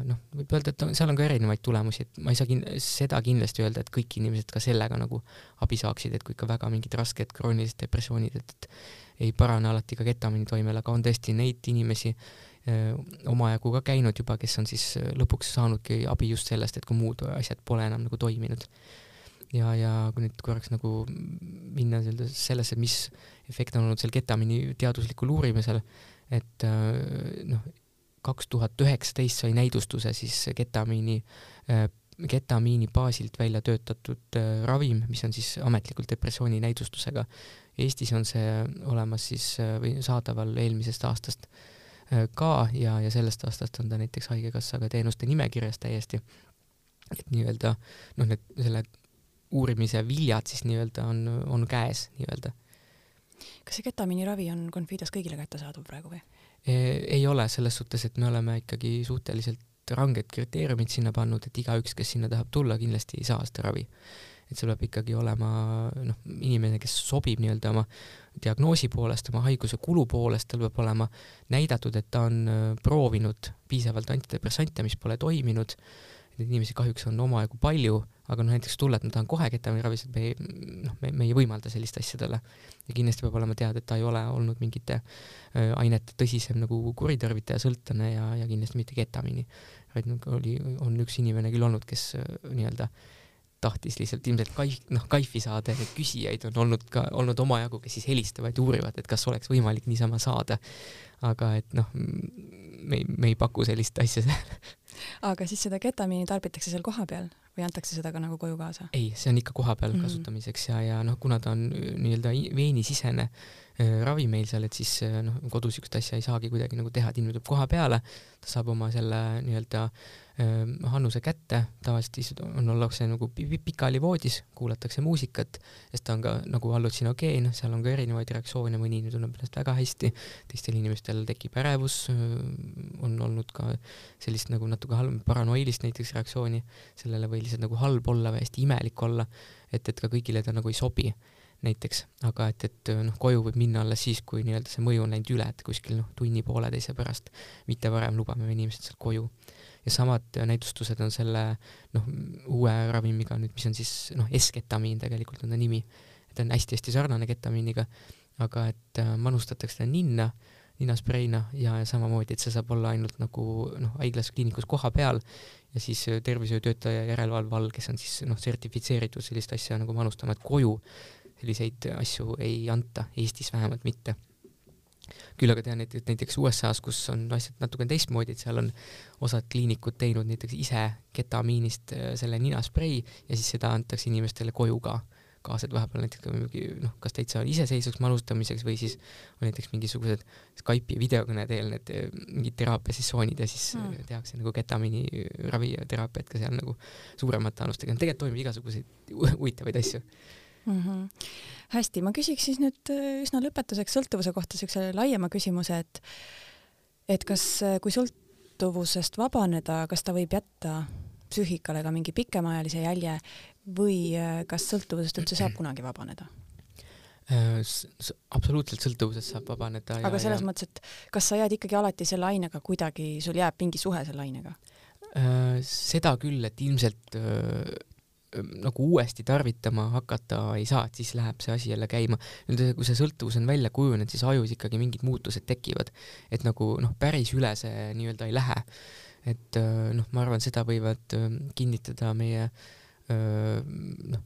noh, võib öelda, et seal on ka erinevaid tulemusi, et ma ei saa kin-, seda kindlasti öelda, et kõik inimesed ka sellega nagu abi saaksid, et kui ikka väga mingid rasked kroonilised depressioonid, et, et ei parane alati ka ketamiini toimel, aga on tõesti neid inimesi öö, omajagu ka käinud juba, kes on siis lõpuks saanudki abi just sellest, et kui muud asjad pole enam nagu toiminud. Ja, ja kui nüüd korraks nagu minna sellesse, mis efekt on olnud seal ketamiini teaduslikul uurimisel, et noh, kaks tuhat üheksateist sai näidustuse siis ketamiini, äh, ketamiini baasilt välja töötatud äh, ravim, mis on siis ametlikult depressiooni näidustusega. Eestis on see olemas siis äh, või saadaval eelmisest aastast ka ja, ja sellest aastast on ta näiteks Haigekassaga teenuste nimekirjas täiesti. et nii-öelda noh, need selle uurimise viljad siis nii-öelda on, on käes nii-öelda. kas see ketamiini ravi on Confidos kõigile kättesaadav praegu või? ei ole selles suhtes, et me oleme ikkagi suhteliselt ranged kriteeriumid sinna pannud, et igaüks, kes sinna tahab tulla, kindlasti ei saa seda ravi. et see peab ikkagi olema noh, inimene, kes sobib nii-öelda oma diagnoosi poolest, oma haiguse kulu poolest, tal peab olema näidatud, et ta on äh, proovinud piisavalt antidepressante, mis pole toiminud, neid inimesi kahjuks on omajagu palju aga noh, näiteks tulla, et ma tahan kohe ketamiiniravisid, me ei, noh, me, me ei võimalda sellist asja talle. ja kindlasti peab olema teada, et ta ei ole olnud mingite ainete tõsisem nagu kuritarvitaja, sõltlane ja, ja kindlasti mitte ketamiini. vaid nagu oli, on üks inimene küll olnud, kes nii-öelda tahtis lihtsalt ilmselt kaif, noh, kaifi saada ja küsijaid on olnud ka, olnud omajagu, kes siis helistavad ja uurivad, et kas oleks võimalik niisama saada. aga et noh, me ei, me ei paku sellist asja seal aga siis seda ketamiini tarbitakse seal kohapeal või antakse seda ka nagu koju kaasa? ei, see on ikka kohapeal mm -hmm. kasutamiseks ja, ja noh, kuna ta on äh, nii-öelda veenisisene äh, ravi meil seal, et siis äh, noh, kodus niisugust asja ei saagi kuidagi nagu teha, et inimene tuleb koha peale, ta saab oma selle nii-öelda äh, Hannuse kätte, tavaliselt istud, on, ollakse nagu pikali voodis, kuulatakse muusikat, sest ta on ka nagu hallutsinogeen, seal on ka erinevaid reaktsioone, mõni tunneb ennast väga hästi, teistel inimestel tekib ärevus, on olnud ka sellist nagu natuke halb, paranoilist näiteks reaktsiooni sellele või lihtsalt nagu halb olla või hästi imelik olla, et, et ka kõigile ta nagu ei sobi näiteks, aga et, et noh, koju võib minna alles siis, kui nii-öelda see mõju on läinud üle, et kuskil noh, tunni-pooleteise pärast, mitte varem lubame inimesed sealt koju. Ja samad näidustused on selle noh, uue ravimiga nüüd, mis on siis noh, S-ketamiin tegelikult on ta nimi, et on hästi-hästi sarnane ketamiiniga, aga et äh, manustatakse ta ninna, ninaspreina ja, samamoodi, et see saab olla ainult nagu noh, haiglas, kliinikus koha peal ja siis äh, tervishoiutöötaja järelevalve all, kes on siis noh, sertifitseeritud sellist asja nagu manustama, et koju selliseid asju ei anta, Eestis vähemalt mitte. Küll aga tean, et, et näiteks USA-s, kus on asjad natukene teistmoodi, et seal on osad kliinikud teinud näiteks ise ketamiinist äh, selle ninasprei ja siis seda antakse inimestele koju ka kaasa, et vahepeal näiteks ka mingi noh, kas täitsa iseseisvaks manustamiseks või siis on näiteks mingisugused Skype'i videokõne teel need äh, mingid teraapiasessioonid ja siis mm. tehakse nagu ketamiini raviteraapiat ka seal nagu suuremate annustega, tegelikult toimub igasuguseid huvitavaid asju mm. -hmm. hästi, ma küsiks siis nüüd äh, üsna lõpetuseks sõltuvuse kohta siukse laiema küsimuse, et et kas, kui sõltuvusest vabaneda, kas ta võib jätta psüühikale ka mingi pikemaajalise jälje või äh, kas sõltuvusest üldse saab kunagi vabaneda? absoluutselt sõltuvusest saab vabaneda. aga selles ja... mõttes, et kas sa jääd ikkagi alati selle ainega kuidagi, sul jääb mingi suhe selle ainega? seda küll, et ilmselt nagu uuesti tarvitama hakata ei saa, et siis läheb see asi jälle käima. nüüd kui see sõltuvus on välja kujunenud, siis ajus ikkagi mingid muutused tekivad, et nagu noh, päris üle see nii-öelda ei lähe. et noh, ma arvan, seda võivad kinnitada meie noh,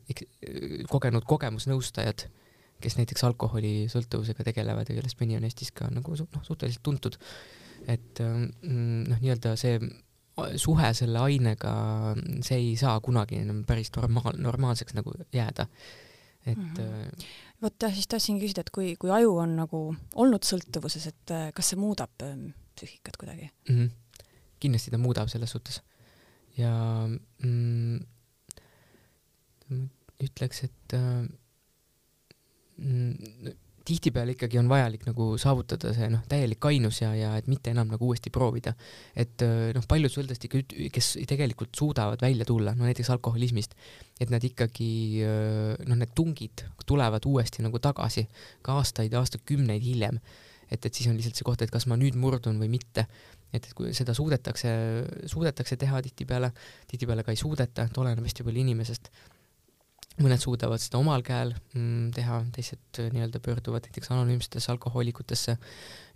kogenud kogemusnõustajad, kes näiteks alkoholisõltuvusega tegelevad ja kellest mõni on Eestis ka nagu noh, suhteliselt tuntud. et noh, nii-öelda see suhe selle ainega, see ei saa kunagi enam päris normaal, normaalseks nagu jääda. et mm -hmm. vot jah, siis tahtsingi küsida, et kui, kui aju on nagu olnud sõltuvuses, et kas see muudab psüühikat kuidagi mm? -hmm. kindlasti ta muudab selles suhtes. ja mm, ütleks, et äh, mm, tihtipeale ikkagi on vajalik nagu saavutada see noh, täielik kainus ja, ja et mitte enam nagu uuesti proovida. et noh, paljud sõltlased ikka, kes tegelikult suudavad välja tulla, no näiteks alkoholismist, et nad ikkagi noh, need tungid tulevad uuesti nagu tagasi ka aastaid, aastakümneid hiljem. et, et siis on lihtsalt see koht, et kas ma nüüd murdun või mitte. et, et kui seda suudetakse, suudetakse teha tihtipeale, tihtipeale ka ei suudeta, et oleneb hästi palju inimesest mõned suudavad seda omal käel mm, teha, teised äh, nii-öelda pöörduvad näiteks anonüümsetesse alkohoolikutesse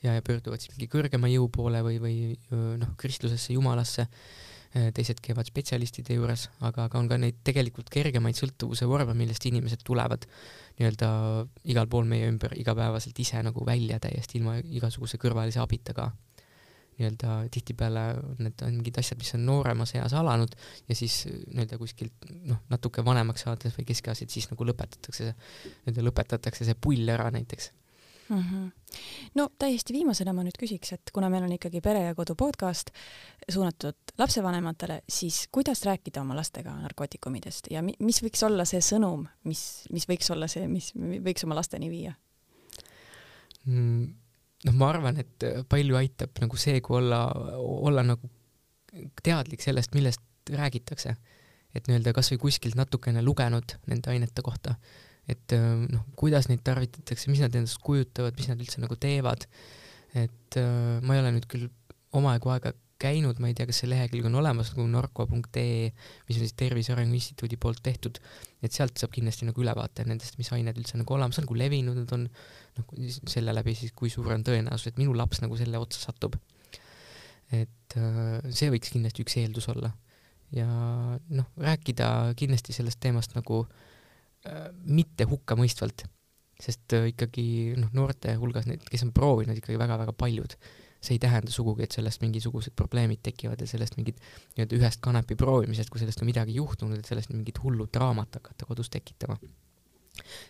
ja, ja pöörduvad siis mingi kõrgema jõu poole või, või noh, kristlusesse, jumalasse, äh, teised käivad spetsialistide juures, aga, aga on ka neid tegelikult kergemaid sõltuvuse vorme, millest inimesed tulevad nii-öelda igal pool meie ümber igapäevaselt ise nagu välja täiesti ilma igasuguse kõrvalise abita ka nii-öelda tihtipeale need on mingid asjad, mis on nooremas eas alanud ja siis nii-öelda kuskilt noh, natuke vanemaks saades või keskeas, et siis nagu lõpetatakse see, nii-öelda lõpetatakse see pull ära näiteks mm. -hmm. no täiesti viimasena ma nüüd küsiks, et kuna meil on ikkagi Pere ja Kodu podcast suunatud lapsevanematele, siis kuidas rääkida oma lastega narkootikumidest ja mis võiks olla see sõnum, mis, mis võiks olla see, mis võiks oma lasteni viia mm.? Noh, ma arvan, et äh, palju aitab nagu see, kui olla, olla nagu teadlik sellest, millest räägitakse. et nii-öelda kasvõi kuskilt natukene lugenud nende ainete kohta, et äh, noh, kuidas neid tarvitatakse, mis nad endast kujutavad, mis nad üldse nagu teevad. et äh, ma ei ole nüüd küll omajagu aega käinud, ma ei tea, kas see lehekülg on olemas nagu narko.ee, mis on siis Tervise Arengu Instituudi poolt tehtud, et sealt saab kindlasti nagu ülevaate nendest, mis ained üldse nagu olemas on, kui levinud nad on, noh, selle läbi siis kui suur on tõenäosus, et minu laps nagu selle otsa satub. et äh, see võiks kindlasti üks eeldus olla. ja noh, rääkida kindlasti sellest teemast nagu äh, mitte hukkamõistvalt, sest äh, ikkagi noh, noorte hulgas neid, kes on proovinud ikkagi väga-väga paljud see ei tähenda sugugi, et sellest mingisugused probleemid tekivad ja sellest mingit nii-öelda ühest kanepi proovimisest, kui sellest on midagi juhtunud, et sellest mingit hullu draamat hakata kodus tekitama.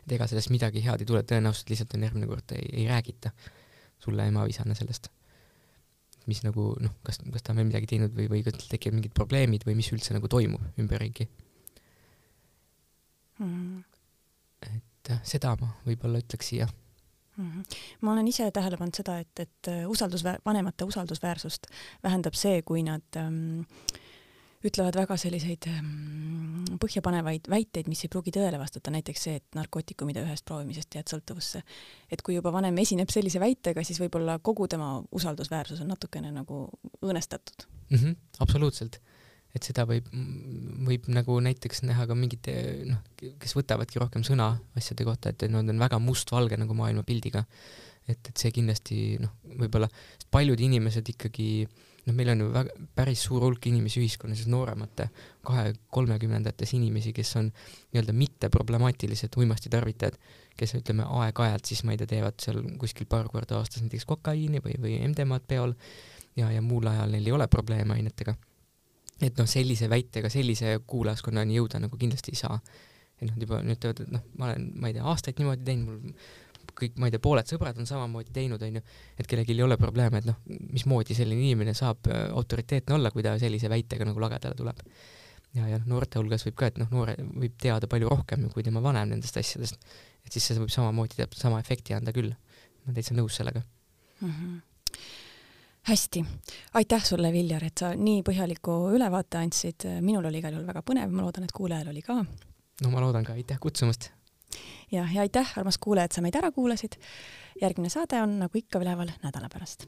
et ega sellest midagi head ei tule, tõenäoliselt lihtsalt on järgmine kord ei, ei räägita sulle emavisana sellest. mis nagu noh, kas, kas ta on veel midagi teinud või, või kas tal tekivad mingid probleemid või mis üldse nagu toimub ümberringi mm.. et seda ma võib-olla ütleks siia mm. -hmm. ma olen ise tähele pannud seda, et, et äh, usaldusväär-, vanemate usaldusväärsust vähendab see, kui nad ähm, ütlevad väga selliseid ähm, põhjapanevaid väiteid, mis ei pruugi tõele vastata, näiteks see, et narkootikumide ühest proovimisest jääd sõltuvusse. et kui juba vanem esineb sellise väitega, siis võib-olla kogu tema usaldusväärsus on natukene nagu õõnestatud mm. -hmm, absoluutselt et seda võib, võib nagu näiteks näha ka mingite noh, kes võtavadki rohkem sõna asjade kohta, et nad on väga mustvalge nagu maailmapildiga. et, et see kindlasti noh, võib-olla paljud inimesed ikkagi noh, meil on ju väga päris suur hulk inimesi ühiskonnas, nooremate kahe-kolmekümnendates inimesi, kes on nii-öelda mitteproblemaatilised uimastitarvitajad, kes ütleme aeg-ajalt siis ma ei tea, teevad seal kuskil paar korda aastas näiteks kokaiini või, või MDMA-d peol ja, ja muul ajal neil ei ole probleeme ainetega et noh, sellise väitega sellise kuulajaskonnani jõuda nagu kindlasti ei saa. et nad juba nüüd ütlevad, et noh, ma olen, ma ei tea, aastaid niimoodi teinud, mul kõik, ma ei tea, pooled sõbrad on samamoodi teinud, onju, et kellelgi ei ole probleeme, et noh, mismoodi selline inimene saab autoriteetne olla, kui ta sellise väitega nagu lagedale tuleb. ja, ja noh, noorte hulgas võib ka, et noh, noore võib teada palju rohkem kui tema vanem nendest asjadest, et siis see võib samamoodi täpselt sama efekti anda küll. ma olen täitsa nõus sellega mm. -hmm hästi, aitäh sulle, Viljar, et sa nii põhjaliku ülevaate andsid, minul oli igal juhul väga põnev, ma loodan, et kuulajal oli ka. no ma loodan ka, aitäh kutsumast. jah, ja aitäh, armas kuulaja, et sa meid ära kuulasid. järgmine saade on nagu ikka üleval nädala pärast